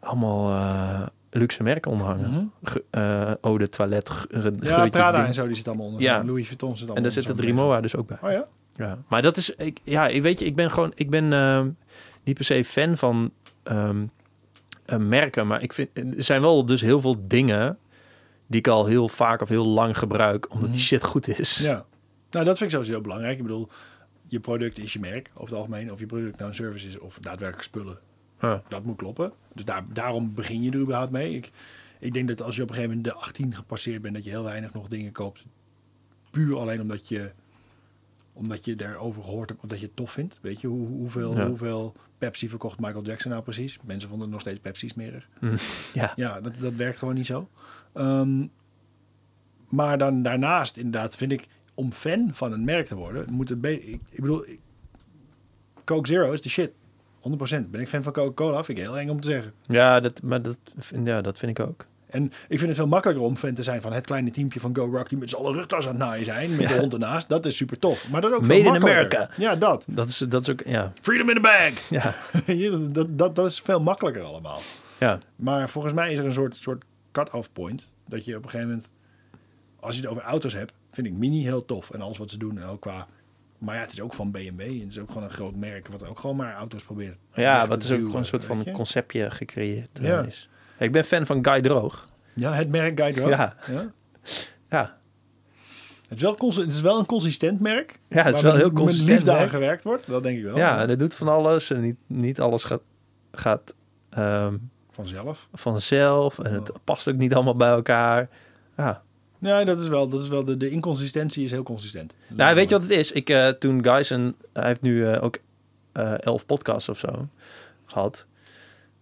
allemaal eh, luxe merken onder hangen. Mhm. Ge- eh, eau de toilet, Ja, Prada en zo, die zit allemaal onder. Ja. Louis Vuitton zit allemaal En daar zit het zo'n Rimowa dus ook bij. Oh ja? Ja, maar dat is, ik, ja, ik weet je, ik ben gewoon, ik ben ehm, niet per se fan van ehm, eh, merken, maar ik vind, er zijn wel dus heel veel dingen die ik al heel vaak of heel lang gebruik, omdat die Mhm. shit goed is. Ja. Nou, dat vind ik sowieso heel belangrijk. Ik bedoel, je product is je merk over het algemeen. Of je product nou een service is of daadwerkelijk spullen. Ja. Dat moet kloppen. Dus daar, daarom begin je er überhaupt mee. Ik, ik denk dat als je op een gegeven moment de 18 gepasseerd bent, dat je heel weinig nog dingen koopt. Puur alleen omdat je, omdat je daarover gehoord hebt of dat je het tof vindt. Weet je, hoe, hoeveel, Ja. hoeveel Pepsi verkocht Michael Jackson nou precies? Mensen vonden het nog steeds Pepsi smerig. Ja. Ja, dat, dat werkt gewoon niet zo. Ehm, maar dan daarnaast, inderdaad, vind ik om fan van een merk te worden, moet het ik, ik bedoel, ik- Coke Zero is de shit. 100%. Ben ik fan van Coca-Cola? Vind ik heel eng om te zeggen. Ja, dat, maar dat, ja, dat vind ik ook. En ik vind het veel makkelijker om fan te zijn van het kleine teampje van Go Rock die met z'n allen rugtas aan het naaien zijn, met Ja. de hond ernaast. Dat is super tof. Maar dat ook Made veel in. America. Ja, dat. Dat is, dat is ook, ja. Freedom in the bag. Ja, dat, dat, dat, is veel makkelijker allemaal. ja. Maar volgens mij is er een soort, soort cut-off point. Dat je op een gegeven moment, als je het over auto's hebt, vind ik Mini heel tof. En alles wat ze doen. En ook qua. Maar ja, het is ook van BMW. En het is ook gewoon een groot merk wat ook gewoon maar auto's probeert. ja wat is ook gewoon een soort van je? conceptje gecreëerd Ja. is. Ik ben fan van Guy Droog. Ja, het merk Guide Road. Ja. ja. Ja, Het, is wel cons- het is wel een consistent merk. Ja, het is wel met- heel Met consistent liefde aan gewerkt wordt. Dat denk ik wel. ja en het doet van alles. En niet, niet alles gaat, gaat ehm, Vanzelf. vanzelf. En het past ook niet allemaal bij elkaar. Ja. Ja, dat is wel. Dat is wel de, de inconsistentie is heel consistent. Nou, weet je wat het is? Ik, eh, toen Guys en hij heeft nu eh, ook eh, elf podcasts of zo gehad,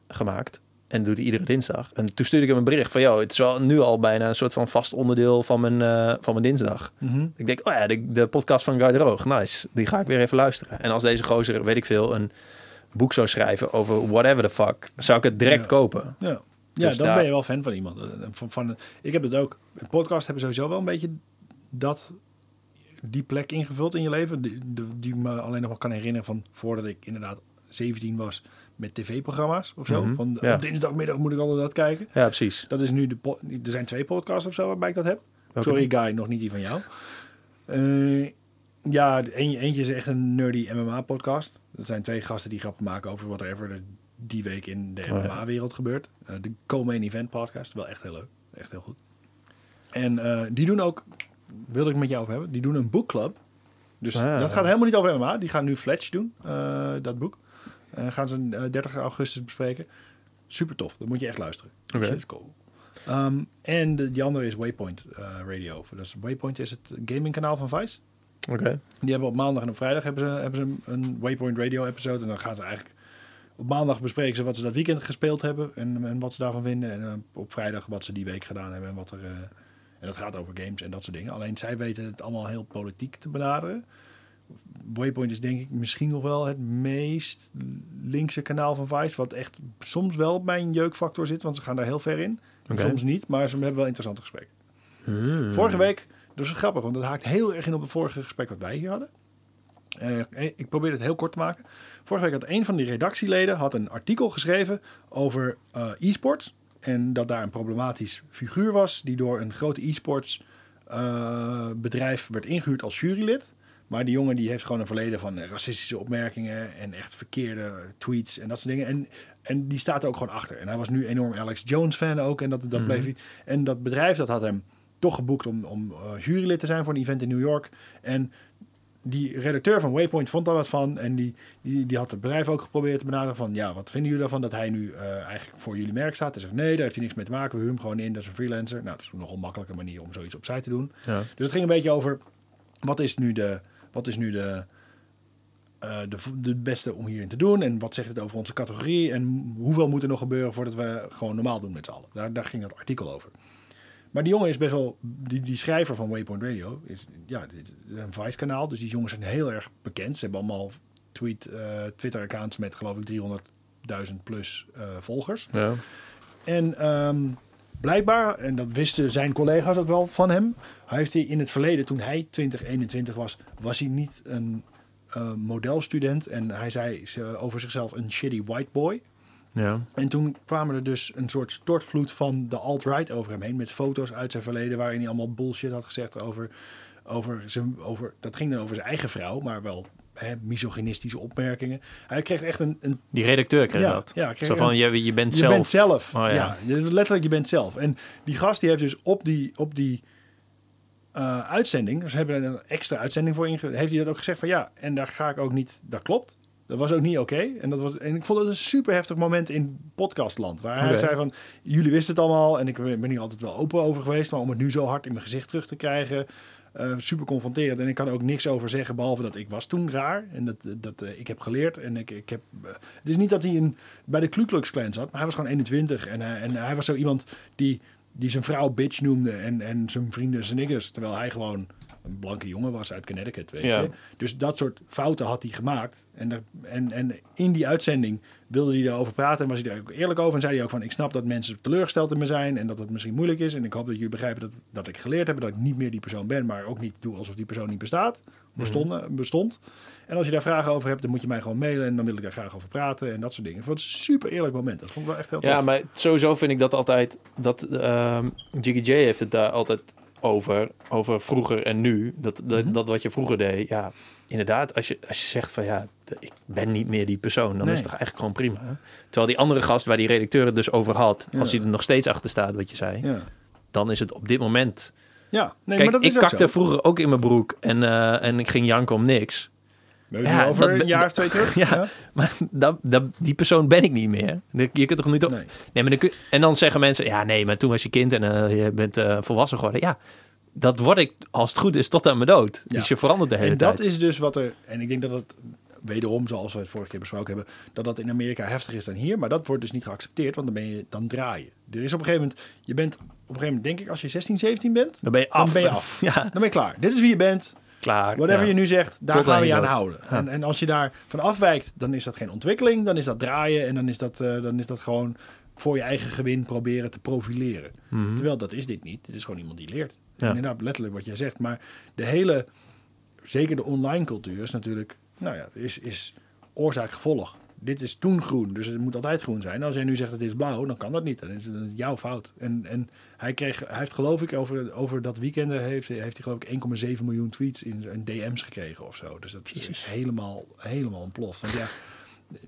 gemaakt. En doet hij iedere dinsdag. En toen stuurde ik hem een bericht van, joh, het is wel nu al bijna een soort van vast onderdeel van mijn, eh, van mijn dinsdag. Mhm. Ik denk, oh ja, de, de podcast van Guy de Roog, nice. Die ga ik weer even luisteren. En als deze gozer, weet ik veel, een boek zou schrijven over whatever the fuck, zou ik het direct Ja. kopen. Ja, ja Dus dan daar- ben je wel fan van iemand. Eh, Van, van, ik heb het ook. Podcast hebben sowieso wel een beetje dat, die plek ingevuld in je leven. Die, die, die me alleen nog wel kan herinneren van voordat ik inderdaad 17 was met tv-programma's of zo. Mhm, Van, ja. Op dinsdagmiddag moet ik altijd dat kijken. Ja, precies. Dat is nu de. Er zijn twee podcasts of zo waarbij ik dat heb. Sorry, Guy, nog niet die van jou. Eh, ja, eentje, eentje is echt een nerdy MMA-podcast. Dat zijn twee gasten die grappen maken over whatever er die week in de Oh. MMA-wereld gebeurt. Eh, de Co-Main Event podcast, wel echt heel leuk. Echt heel goed. En eh, die doen ook, wilde ik met jou over hebben, die doen een boekclub. Dus Ah. dat gaat helemaal niet over MMA. Die gaan nu Fletch doen, dat boek. Eh, gaan ze eh, 30 augustus bespreken. Super tof, dat moet je echt luisteren. Oké. Shit is cool. Ehm, en de, die andere is Waypoint eh, Radio. Dus Waypoint is het gamingkanaal van Vice. Oké. Die hebben op maandag en op vrijdag hebben ze, hebben ze een Waypoint Radio episode. En dan gaan ze eigenlijk op maandag bespreken ze wat ze dat weekend gespeeld hebben. En, en wat ze daarvan vinden. En eh, op vrijdag wat ze die week gedaan hebben. En wat er. eh, en dat gaat over games en dat soort dingen. Alleen zij weten het allemaal heel politiek te benaderen. Waypoint is denk ik misschien nog wel het meest linkse kanaal van Vice. Wat echt soms wel op mijn jeukfactor zit. Want ze gaan daar heel ver in. Soms niet. Maar ze hebben wel interessante gesprekken. Hmm. Vorige week, dat is grappig, want dat haakt heel erg in op het vorige gesprek wat wij hier hadden. Eh, ik probeer het heel kort te maken. Vorige week had een van die redactieleden had een artikel geschreven over eh, e-sports. En dat daar een problematisch figuur was die door een grote e-sports eh, bedrijf werd ingehuurd als jurylid. Maar die jongen die heeft gewoon een verleden van racistische opmerkingen en echt verkeerde tweets en dat soort dingen. En, en die staat er ook gewoon achter. En hij was nu enorm Alex Jones fan ook. En dat, dat Mhm. bleef hij. En dat bedrijf dat had hem toch geboekt om, om eh, jurylid te zijn voor een event in New York. En die redacteur van Waypoint vond daar wat van. En die, die, die had het bedrijf ook geprobeerd te benaderen van... ja, wat vinden jullie daarvan dat hij nu eh, eigenlijk voor jullie merk staat? Hij zegt, nee, daar heeft hij niks mee te maken. We huren hem gewoon in, dat is een freelancer. Nou, dat is een nogal makkelijke manier om zoiets opzij te doen. Ja. Dus het ging een beetje over... wat is nu de... Wat is nu de eh, de, de beste om hierin te doen. En wat zegt het over onze categorie? En hoeveel moet er nog gebeuren voordat we gewoon normaal doen met z'n allen? Daar, daar ging dat artikel over. Maar die jongen is best wel, die, die schrijver van Waypoint Radio, is, ja, dit is een Vice-kanaal. Dus die jongens zijn heel erg bekend. Ze hebben allemaal tweet, eh, Twitter-accounts met geloof ik 300.000 plus eh, volgers. Ja. En ehm, blijkbaar, en dat wisten zijn collega's ook wel van hem, hij heeft hij in het verleden, toen hij 2021 was, was hij niet een eh, modelstudent. En hij zei ze- over zichzelf een shitty white boy. Ja. En toen kwamen er dus een soort stortvloed van de alt-right over hem heen. Met foto's uit zijn verleden waarin hij allemaal bullshit had gezegd over... over, zijn, over dat ging dan over zijn eigen vrouw, maar wel hè, misogynistische opmerkingen. Hij kreeg echt een... een Die redacteur kreeg Ja, dat. ja, kreeg Zo van, je, je bent je zelf. bent zelf. Oh, ja. ja. je- letterlijk, je bent zelf. En die gast die heeft dus op die, op die eh, uitzending, dus hebben er een extra uitzending voor inge, heeft hij dat ook gezegd van ja, en daar ga ik ook niet, dat klopt. Dat was ook niet oké. En, dat was, en ik vond het een super heftig moment in podcastland. Waar hij zei van, jullie wisten het allemaal. En ik ben hier altijd wel open over geweest. Maar om het nu zo hard in mijn gezicht terug te krijgen. Eh, super confronterend. En ik kan ook niks over zeggen. Behalve dat ik was toen raar. En dat, dat eh, ik heb geleerd. En ik, ik heb, eh, het is niet dat hij in, bij de Ku Klux Klan zat. Maar hij was gewoon 21. En, en hij was zo iemand die, die zijn vrouw bitch noemde. En, en zijn vrienden zijn niggers. Terwijl hij gewoon een blanke jongen was uit Connecticut. Weet Ja. je? Dus dat soort fouten had hij gemaakt. En, en, en in die uitzending wilde hij daarover praten. En was hij daar ook eerlijk over. En zei hij ook van, ik snap dat mensen teleurgesteld in me zijn. En dat het misschien moeilijk is. En ik hoop dat jullie begrijpen dat, dat ik geleerd heb. Dat ik niet meer die persoon ben. Maar ook niet doe alsof die persoon niet bestaat. Bestond, bestond. En als je daar vragen over hebt, dan moet je mij gewoon mailen. En dan wil ik daar graag over praten. En dat soort dingen. Het was een super eerlijk moment. Dat vond ik wel echt heel tof. Ja, maar sowieso vind ik dat altijd... Dat, ehm Jiggy J heeft het daar altijd over. Over vroeger en nu. Dat, dat, Mhm. dat wat je vroeger deed. Ja, inderdaad. Als je, als je zegt van ja, ik ben niet meer die persoon. Dan Nee. is het eigenlijk gewoon prima. hè? Terwijl die andere gast waar die redacteur het dus over had. Ja. Als hij er nog steeds achter staat wat je zei. Ja, Dan is het op dit moment... ja. nee, Kijk, maar dat ik is kakte zo. vroeger ook in mijn broek. En, eh, en ik ging janken om niks. Ja, over dat- een jaar of twee terug. Ja. Maar dat, dat, die persoon ben ik niet meer. Je kunt toch niet op... Nee. Nee, maar dan kun- en dan zeggen mensen, ja nee, maar toen was je kind en eh, je bent eh, volwassen geworden. Ja, dat word ik als het goed is tot aan mijn dood. Ja. Dus je verandert de hele En tijd. dat is dus wat er. En ik denk dat het wederom, zoals we het vorige keer besproken hebben, dat dat in Amerika heftiger is dan hier. Maar dat wordt dus niet geaccepteerd, want dan ben je dan draai je. Er is op een gegeven moment, je bent op een gegeven moment, denk ik, als je 16, 17 bent, Dan ben je af. dan ben je af. Ja, Dan ben je klaar. Dit is wie je bent. Klaar. Whatever ja. je nu zegt, daar Tot gaan aan we je aan houden. Ja. En, en als je daar van afwijkt, dan is dat geen ontwikkeling. Dan is dat draaien en dan is dat, eh, dan is dat gewoon voor je eigen gewin proberen te profileren. Mhm. Terwijl dat is dit niet. Dit is gewoon iemand die leert. Ja. Inderdaad, letterlijk wat jij zegt. Maar de hele, zeker de online cultuur is natuurlijk, nou ja, is, is oorzaak-gevolg. Dit is toen groen, dus het moet altijd groen zijn. Als jij nu zegt het is blauw, dan kan dat niet. Dan is het jouw fout. En, en hij, kreeg, hij heeft geloof ik over, over dat weekend heeft, heeft hij geloof ik 1,7 miljoen tweets in, in DM's gekregen of zo. Dus dat is helemaal, helemaal ontploft. Want ja,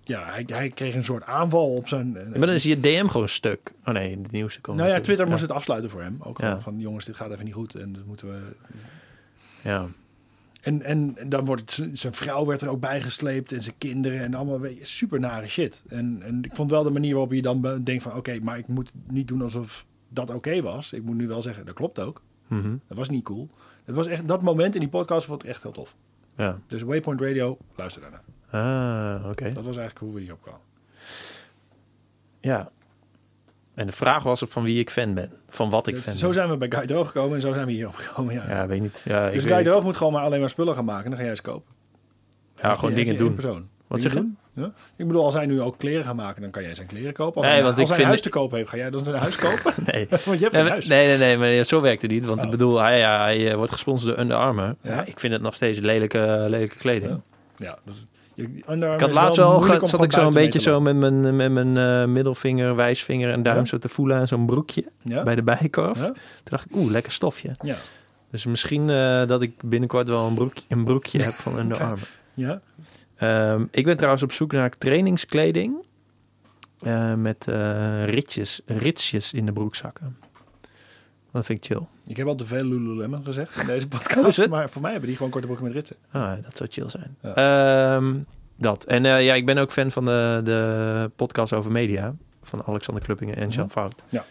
ja hij, hij kreeg een soort aanval op zijn... Ja, maar dan is je DM gewoon stuk. Oh nee, in het nieuws. komt nou ja, natuurlijk. Twitter moest het afsluiten voor hem. Ook gewoon van jongens, dit gaat even niet goed en dat moeten we Ja. En, en dan wordt het, zijn vrouw werd er ook bijgesleept en zijn kinderen en allemaal super nare shit. En, en ik vond wel de manier waarop je dan denkt van oké, maar ik moet niet doen alsof dat oké was. Ik moet nu wel zeggen, dat klopt ook. Mhm. Dat was niet cool. Het was echt, dat moment in die podcast vond ik echt heel tof. ja. Dus Waypoint Radio, luister daarna. Ah, oké. Dat was eigenlijk hoe we hierop kwamen. Ja. En de vraag was van wie ik fan ben. Van wat ik Dus fan zo ben. zijn we bij Guy Droog gekomen en zo zijn we hierop gekomen. Ja. Ja, weet niet. Ja, ik dus weet Guy. Droog moet gewoon maar alleen maar spullen gaan maken en dan ga jij ze kopen. Ja, gewoon dingen doen. Persoon. Wat Dingen zeg je? doen. Ja? Ik bedoel, als hij nu ook kleren gaat maken, dan kan jij zijn kleren kopen. Als Nee, want als ik hij vind- een huis te kopen heeft, ga jij dan zijn huis kopen? Nee. Want je hebt Nee, huis. nee, nee, nee, maar zo werkt het niet. Want ik Oh. bedoel, hij, ja, hij eh, wordt gesponsord door Under Armour. Ja. Ik vind het nog steeds lelijke, lelijke kleding. Ja. Dus je, Under Ik had laatst wel, om zat ik zo een beetje zo met mijn, met mijn eh, middelvinger, wijsvinger en duim zo te voelen aan zo'n broekje bij de bijkorf. Toen dacht ik, oeh, lekker stofje. Ja. Dus misschien eh, dat ik binnenkort wel een broekje, een broekje heb van Under. Armour. Ja? Ehm, ik ben trouwens op zoek naar trainingskleding eh, met ritjes, ritsjes in de broekzakken. Dat vind ik chill. Ik heb al te veel Lululemon gezegd in deze is podcast. Maar voor mij hebben die gewoon korte broeken met ritsen. Ah, dat zou chill zijn. Ja. Ehm, dat. En eh, ja, ik ben ook fan van de, de podcast over media. Van Alexander Kluppingen en Jean Mhm. Fout. Ja.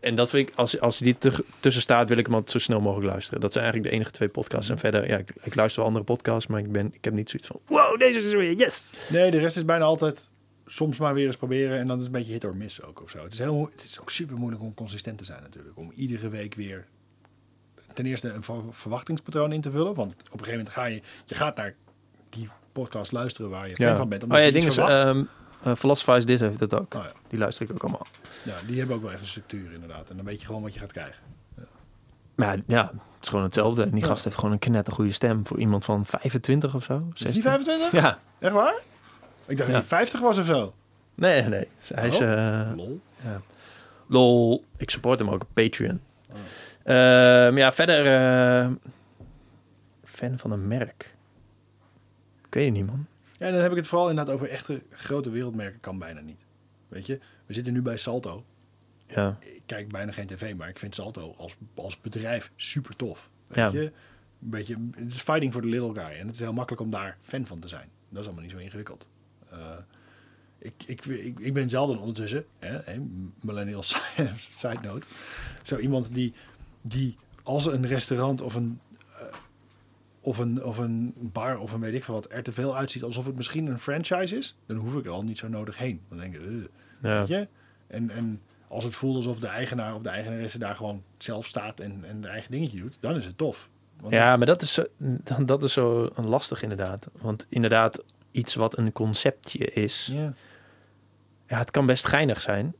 En dat vind ik, als, als die tussen staat, wil ik hem altijd zo snel mogelijk luisteren. Dat zijn eigenlijk de enige twee podcasts. En verder, ja, ik, ik luister wel andere podcasts, maar ik, ben, ik heb niet zoiets van, wow, deze is er weer, yes! Nee, de rest is bijna altijd soms maar weer eens proberen. En dan is het een beetje hit or miss ook of zo. Het is, heel, het is ook super moeilijk om consistent te zijn natuurlijk. Om iedere week weer ten eerste een ver- verwachtingspatroon in te vullen. Want op een gegeven moment ga je, je gaat naar die podcast luisteren waar je fan van bent. Oh omdat ja, je ding uh, Philosophize This heeft dat ook. Oh ja. Die luister ik ook allemaal. ja, die hebben ook wel echt een structuur inderdaad. En dan weet je gewoon wat je gaat krijgen. Maar ja, het is gewoon hetzelfde. En die Ja. gast heeft gewoon een knettergoede stem voor iemand van 25 of zo. Is die 16. 25? Ja. Echt waar? Ik dacht Ja. dat hij 50 was of zo. Nee, nee, hij is... Oh. eh, Lol. lol. Ik support hem ook op Patreon. Oh. Ehm, ja, verder... eh, fan van een merk. Ik weet het niet, man. Ja, en dan heb ik het vooral inderdaad over echte grote wereldmerken kan bijna niet. Weet je, we zitten nu bij Salto. Ja. Ik kijk bijna geen tv, maar ik vind Salto als, als bedrijf super tof. Weet Ja. je, een beetje, het is fighting for the little guy. En het is heel makkelijk om daar fan van te zijn. Dat is allemaal niet zo ingewikkeld. Eh, ik, ik, ik, ik ben zelden ondertussen, hè, millennial side note, zo iemand die, die als een restaurant of een, of, een, of een bar of een weet ik veel wat er te veel uitziet alsof het misschien een franchise is, dan hoef ik er al niet zo nodig heen. Dan denk ik, "Ugh." Ja. Weet je? En, en als het voelt alsof de eigenaar of de eigenaresse daar gewoon zelf staat en, en de eigen dingetje doet, dan is het tof. Want ja, maar dat is, zo- dat is zo lastig inderdaad. Want inderdaad, iets wat een conceptje is... ja. Ja, het kan best geinig zijn.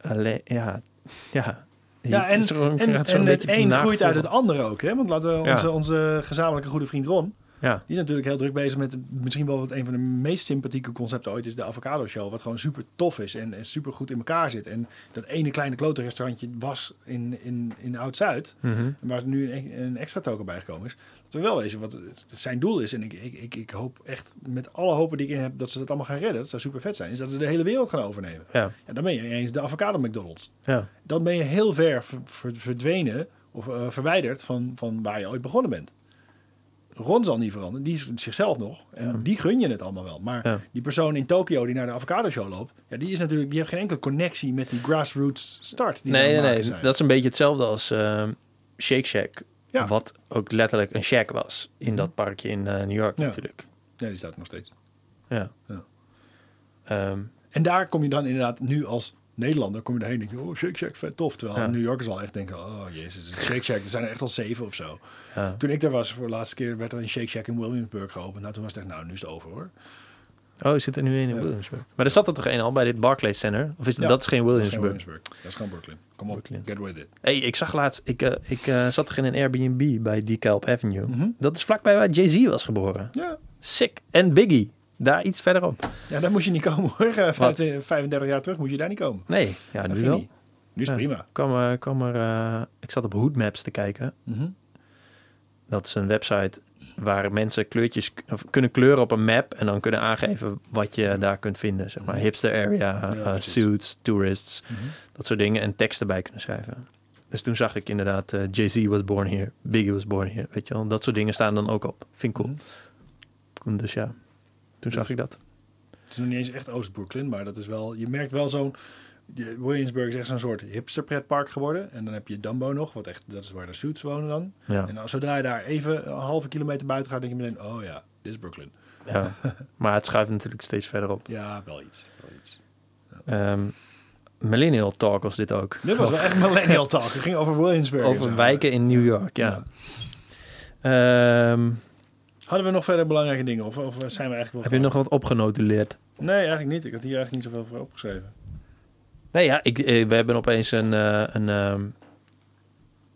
Alleen, ja... Ja, Ja, en, en, het en een groeit uit het andere ook. Hè? Want laten we Ja. onze, onze gezamenlijke goede vriend Ron, Ja, die is natuurlijk heel druk bezig met misschien wel wat een van de meest sympathieke concepten ooit is, de Avocado Show. Wat gewoon super tof is en, en super goed in elkaar zit. En dat ene kleine klote restaurantje was in, in, in Oud-Zuid, Mhm. waar nu een, een extra token bij gekomen is. Dat we wel wezen wat zijn doel is. En ik, ik, ik, ik hoop echt met alle hopen die ik in heb dat ze dat allemaal gaan redden. Dat zou super vet zijn. Is dat ze de hele wereld gaan overnemen. ja, Ja, dan ben je ineens de Avocado McDonald's. ja. Dan ben je heel ver- verdwenen of eh, verwijderd van, van waar je ooit begonnen bent. Ron zal niet veranderen, die is zichzelf nog. En Ja. die gun je het allemaal wel. Maar Ja. die persoon in Tokio die naar de avocado show loopt, ja, die is natuurlijk, die heeft geen enkele connectie met die grassroots start. Die Nee, nee, nee. zijn. Dat is een beetje hetzelfde als ehm, Shake Shack. Ja. Wat ook letterlijk een shack was in Mhm. dat parkje in eh, New York Ja. natuurlijk. Nee, die staat nog steeds. Ja. Ja. Ehm, En daar kom je dan inderdaad nu als Nederlander, kom je erheen en denk je, oh, Shake Shack, vet tof. Terwijl Ja. New Yorkers al echt denken, oh jezus, Shake Shack, er zijn er echt al zeven of zo. ja. Toen ik daar was voor de laatste keer, werd er een Shake Shack in Williamsburg geopend. Nou, toen was het echt, nou, nu is het over hoor. Oh, zit er nu een in Ja. Williamsburg? Maar er zat er toch één al bij dit Barclays Center? Of is het, dat is geen Dat is geen Williamsburg? Williamsburg. Dat is gewoon Brooklyn. Kom op, Brooklyn. get with it. Hey, ik zag laatst, ik, eh, ik eh, zat toch in een Airbnb bij DeKalb Avenue. Mhm. Dat is vlakbij waar Jay-Z was geboren. Ja. Sick. En Biggie. Daar iets verderop. ja, daar moest je niet komen hoor. Eh, 25 35 jaar terug moest je daar niet komen. Nee, ja, Dat nu wel. niet. Nu is Ja. prima. Kwam, kwam er, eh, ik zat op Hoodmaps te kijken. Mhm. Dat is een website waar mensen kleurtjes kunnen kleuren op een map en dan kunnen aangeven wat je daar kunt vinden. Zeg maar hipster area, eh, suits, tourists, Mhm. dat soort dingen en teksten bij kunnen schrijven. Dus toen zag ik inderdaad eh, Jay-Z was born here, Biggie was born here, weet je wel. Dat soort dingen staan dan ook op. Vind ik cool. Mhm. Dus ja, toen zag ik dat. Het is nog niet eens echt Oost-Brooklyn, maar dat is wel, je merkt wel zo'n, Williamsburg is echt zo'n soort hipster pretpark geworden. En dan heb je Dumbo nog, wat echt, dat is waar de suits wonen dan. Ja, En als, zodra je daar even een halve kilometer buiten gaat, denk je meteen, oh ja, dit is Brooklyn. ja. maar het schuift natuurlijk steeds verder op. Ja, wel iets. Wel iets. Ehm, millennial Talk was dit ook. Dit was wel echt millennial talk. Het ging over Williamsburg. Over wijken in New York, ja. Ehm, Hadden we nog verder belangrijke dingen? Of, of zijn we eigenlijk wel heb je nog wat opgenotuleerd? Nee, eigenlijk niet. Ik had hier eigenlijk niet zoveel voor opgeschreven. Nee, ja, ik, eh, we hebben opeens een... eh, een ehm,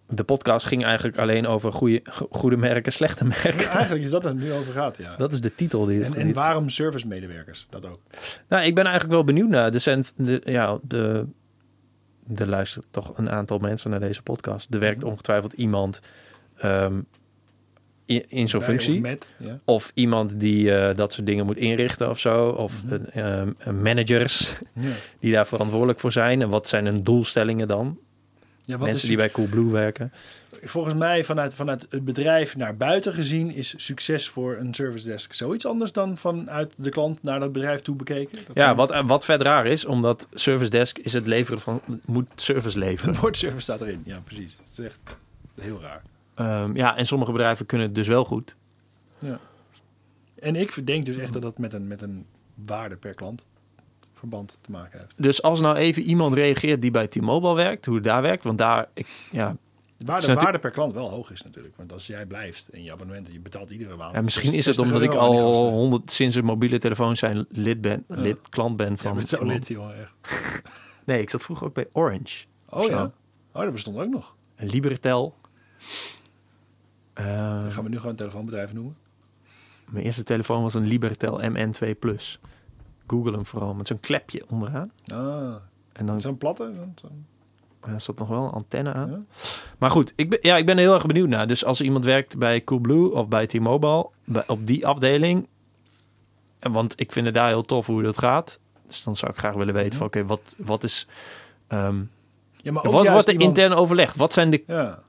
de podcast ging eigenlijk alleen over goede, go- goede merken, slechte merken. Ja, eigenlijk is dat het nu over gaat, ja. Dat is de titel die... en, die- en waarom servicemedewerkers? Dat ook. Nou, ik ben eigenlijk wel benieuwd naar. Er zijn de, ja, de, er luistert toch een aantal mensen naar deze podcast. Er werkt Mhm. ongetwijfeld iemand ehm, in, zo'n functie. Of met, ja. Of iemand die eh, dat soort dingen moet inrichten of zo. Of Mhm. een, ehm, een managers ja. die daar verantwoordelijk voor zijn. En wat zijn hun doelstellingen dan? Ja, Mensen die bij Coolblue werken. Volgens mij vanuit, vanuit het bedrijf naar buiten gezien is succes voor een service desk zoiets anders dan vanuit de klant naar dat bedrijf toe bekeken. Dat Ja, wat, wat vet raar is, omdat Service Desk is het leveren van, moet service leveren. Het woord service staat erin. Ja, precies. Het is echt heel raar. Ehm, ja, en sommige bedrijven kunnen het dus wel goed. Ja. En ik denk dus echt dat dat met een, met een waarde per klant verband te maken heeft. Dus als nou even iemand reageert die bij T-Mobile werkt, hoe het daar werkt, want daar, ik, ja, De waarde, per klant wel hoog is natuurlijk. Want als jij blijft en je abonnement, je betaalt iedere maand. ja misschien is het 60 omdat ik al gasten. 100 sinds een mobiele telefoon zijn lid ben, lid, klant ben van. zo lid, jongen. Echt. Nee, ik zat vroeger ook bij Orange. Oh ja. Oh, dat bestond ook nog. En Libertel. Dan gaan we nu gewoon telefoonbedrijven noemen. mijn eerste telefoon was een Libertel MN2 Plus. Google hem vooral met zo'n klepje onderaan. Ah, En dan zo'n platte? zo'n- er zat nog wel een antenne aan. Ja. Maar goed, ik ben, ja, ik ben er heel erg benieuwd naar. Dus als iemand werkt bij Coolblue of bij T-Mobile, op die afdeling. en Want ik vind het daar heel tof hoe dat gaat. Dus dan zou ik graag willen weten van oké, wat, wat is... ehm, Ja, maar ook wat wordt er iemand- intern overlegd? Wat zijn de Ja.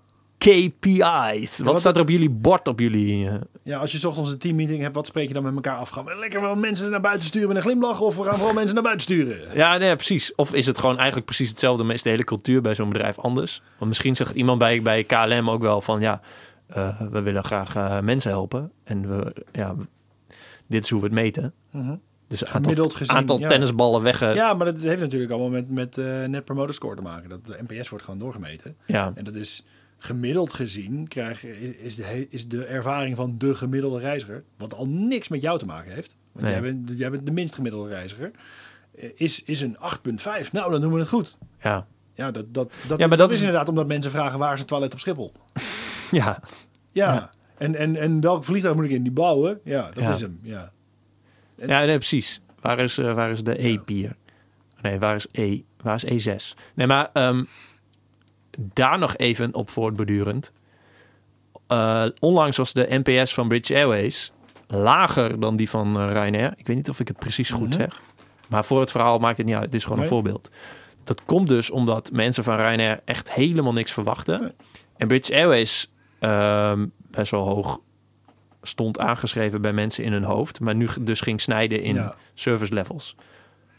KPI's? Wat, wat staat er op jullie bord op jullie... eh, ja, als je ochtends een teammeeting hebt, wat spreek je dan met elkaar af? Gaan we lekker wel mensen naar buiten sturen met een glimlach? Of we gaan vooral mensen naar buiten sturen? Ja, nee, precies. Of is het gewoon eigenlijk precies hetzelfde, maar is de hele cultuur bij zo'n bedrijf anders? Want misschien zegt iemand bij, bij KLM ook wel van ja, eh, we willen graag eh, mensen helpen. En we, ja, dit is hoe we het meten. Mhm. Dus aantal, gezien, aantal ja. tennisballen weg. Ja. Maar dat heeft natuurlijk allemaal met, met net promoter score te maken. Dat de NPS wordt gewoon doorgemeten. ja. En dat is gemiddeld gezien krijg, is, de, is de ervaring van de gemiddelde reiziger, wat al niks met jou te maken heeft. Want Nee. jij, bent, jij bent de minst gemiddelde reiziger. eh, Is, is een 8,5. Nou, dan doen we het goed. Ja. Ja, dat, dat, dat, Ja, maar dat, dat is inderdaad omdat mensen vragen waar is het toilet op Schiphol. ja. Ja. Ja. En, en, en welk vliegtuig moet ik in? Die blauwe? Ja, dat Ja. is hem. Ja. En- ja, nee, precies. Waar is, eh, waar is de E-pier? Nee, waar is E? Waar is E6? Nee, maar ehm, daar nog even op voortbordurend. Eh, onlangs was de NPS van British Airways lager dan die van eh, Ryanair. Ik weet niet of ik het precies goed Mhm. zeg. Maar voor het verhaal maakt het niet uit. Het is gewoon Nee. een voorbeeld. Dat komt dus omdat mensen van Ryanair echt helemaal niks verwachten. Nee. En British Airways ehm, best wel hoog stond aangeschreven bij mensen in hun hoofd. Maar nu dus ging snijden in Ja. service levels.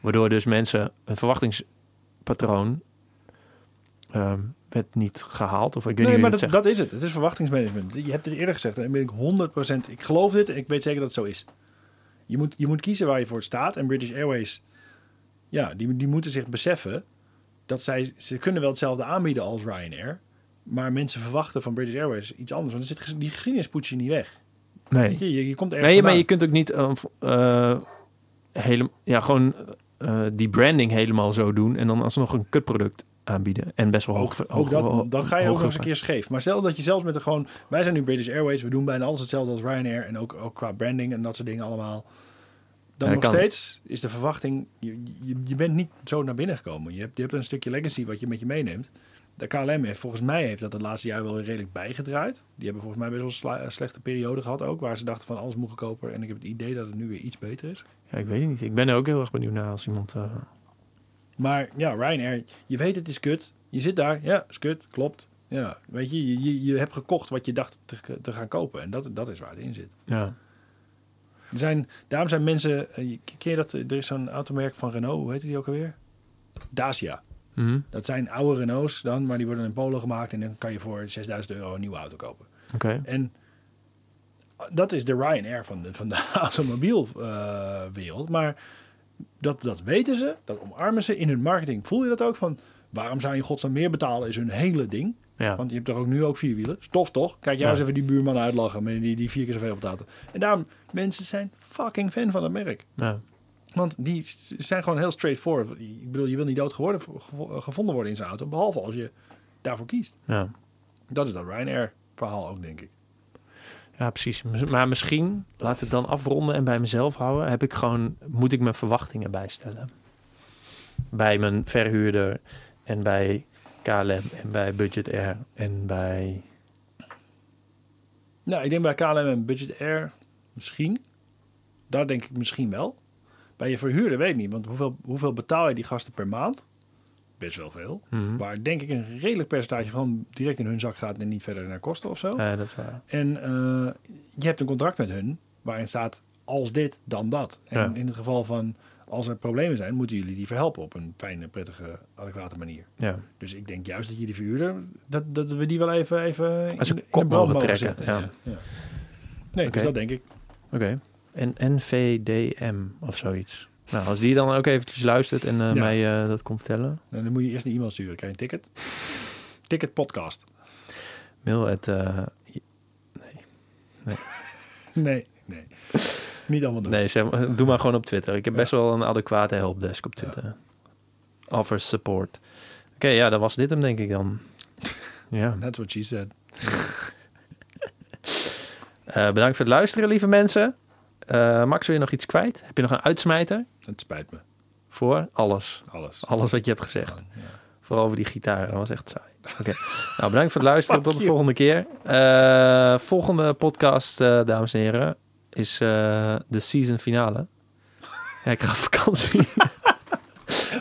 Waardoor dus mensen een verwachtingspatroon ehm, werd niet gehaald. Of ik weet Nee, niet maar dat, het dat is het. Het is verwachtingsmanagement. Je hebt het eerder gezegd en dan ben ik 100%. Ik geloof dit en ik weet zeker dat het zo is. Je moet, je moet kiezen waar je voor staat. En British Airways, ja, die, die moeten zich beseffen dat zij, ze kunnen wel hetzelfde aanbieden als Ryanair. Maar mensen verwachten van British Airways iets anders. Want er zit, die geschiedenis poets je niet weg. Nee. Je, je, je komt ergens Nee, maar je kunt ook niet eh, eh, hele, ja, gewoon eh, die branding helemaal zo doen en dan alsnog een kutproduct aanbieden. En best wel hoog. Ook, hoog- dat, hoog- dan ga je ook nog eens een keer scheef. Maar stel dat je zelfs met de gewoon... Wij zijn nu British Airways. We doen bijna alles hetzelfde als Ryanair. En ook, ook qua branding en dat soort dingen allemaal. Dan Ja, nog steeds is de verwachting... Je, je, je bent niet zo naar binnen gekomen. Je hebt, je hebt een stukje legacy wat je met je meeneemt. De KLM heeft volgens mij heeft dat het laatste jaar wel redelijk bijgedraaid. Die hebben volgens mij best wel een slechte periode gehad ook. Waar ze dachten van alles moet goedkoper. En ik heb het idee dat het nu weer iets beter is. Ja, ik weet het niet. Ik ben er ook heel erg benieuwd naar als iemand. eh, Maar ja, Ryanair, je weet het is kut. Je zit daar, ja, is kut, klopt. Ja, weet je, je, je, hebt gekocht wat je dacht te, te gaan kopen. En dat, dat is waar het in zit. ja. Er zijn, daarom zijn mensen, eh, ken je dat? Er is zo'n automerk van Renault, hoe heet die ook alweer? Dacia. Mhm. Dat zijn oude Renaults dan, maar die worden in Polen gemaakt. En dan kan je voor 6000 euro een nieuwe auto kopen. Oké. En dat is de Ryanair van de, van de automobielwereld. maar dat, dat weten ze, dat omarmen ze in hun marketing. Voel je dat ook van, waarom zou je godsnaam meer betalen is hun hele ding. Ja. Want je hebt toch ook nu ook vierwielen. Stof toch? Kijk Ja. eens even die buurman uitlachen met die, die vier keer zoveel betaalt. En daarom, mensen zijn fucking fan van dat merk. ja. Want die zijn gewoon heel straightforward. Ik bedoel, je wil niet dood geworden, gevo- gevonden worden in zijn auto. Behalve als je daarvoor kiest. Ja. Dat is dat Ryanair verhaal ook, denk ik. Ja, precies. Maar misschien, laat het dan afronden en bij mezelf houden, heb ik gewoon, moet ik mijn verwachtingen bijstellen. Bij mijn verhuurder en bij KLM en bij Budget Air en bij... Nou, ik denk bij KLM en Budget Air misschien. Daar denk ik misschien wel. Bij je verhuurder weet ik niet. Want hoeveel, hoeveel betaal je die gasten per maand? Best wel veel. Mhm. Waar denk ik een redelijk percentage van direct in hun zak gaat en niet verder naar kosten of zo. Ja, dat is waar. En eh, je hebt een contract met hun waarin staat als dit, dan dat. En Ja. in het geval van als er problemen zijn, moeten jullie die verhelpen op een fijne, prettige, adequate manier. Ja. Dus ik denk juist dat je die verhuurder, dat, dat we die wel even, even in, Als een in de kop brand mogen mogen trekken, zetten. ja. Ja. Nee, dus dat denk ik. Oké. En NVDM of zoiets. Nou, als die dan ook eventjes luistert en eh, Ja. mij eh, dat komt vertellen. En dan moet je eerst een e-mail sturen, krijg je een ticket. Ticket podcast. Mail het. eh, Nee, nee. Niet allemaal doen. nee, zeg, maar- doe maar gewoon op Twitter. Ik heb best wel een adequate helpdesk op Twitter. Offers support. Oké, ja, dan was dit hem denk ik dan. Ja. That's what she said. Bedankt voor het luisteren, lieve mensen. Eh, Max, wil je nog iets kwijt? Heb je nog een uitsmijter Het spijt me. voor alles? Alles. Alles wat je hebt gezegd. Ja. Vooral over die gitaar. Dat was echt saai. Oké. nou, bedankt voor het luisteren. Tot de volgende keer. Eh, volgende podcast, eh, dames en heren, is de season finale. Ja, ik ga op vakantie.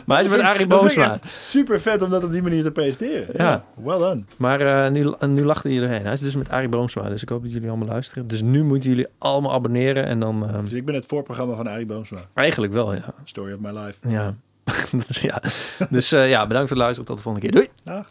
maar hij is met Arie Boomsma. super vet om dat op die manier te presenteren. Ja. Well done. Maar eh, nu, nu lacht hij erheen. Hij is dus met Arie Boomsma. Dus ik hoop dat jullie allemaal luisteren. Dus nu moeten jullie allemaal abonneren. En dan... eh, Dus ik ben het voorprogramma van Arie Boomsma. eigenlijk wel, ja. Story of my life. Ja. Dat is- ja. Dus eh, ja, bedankt voor het luisteren. Tot de volgende keer. Doei! Dag.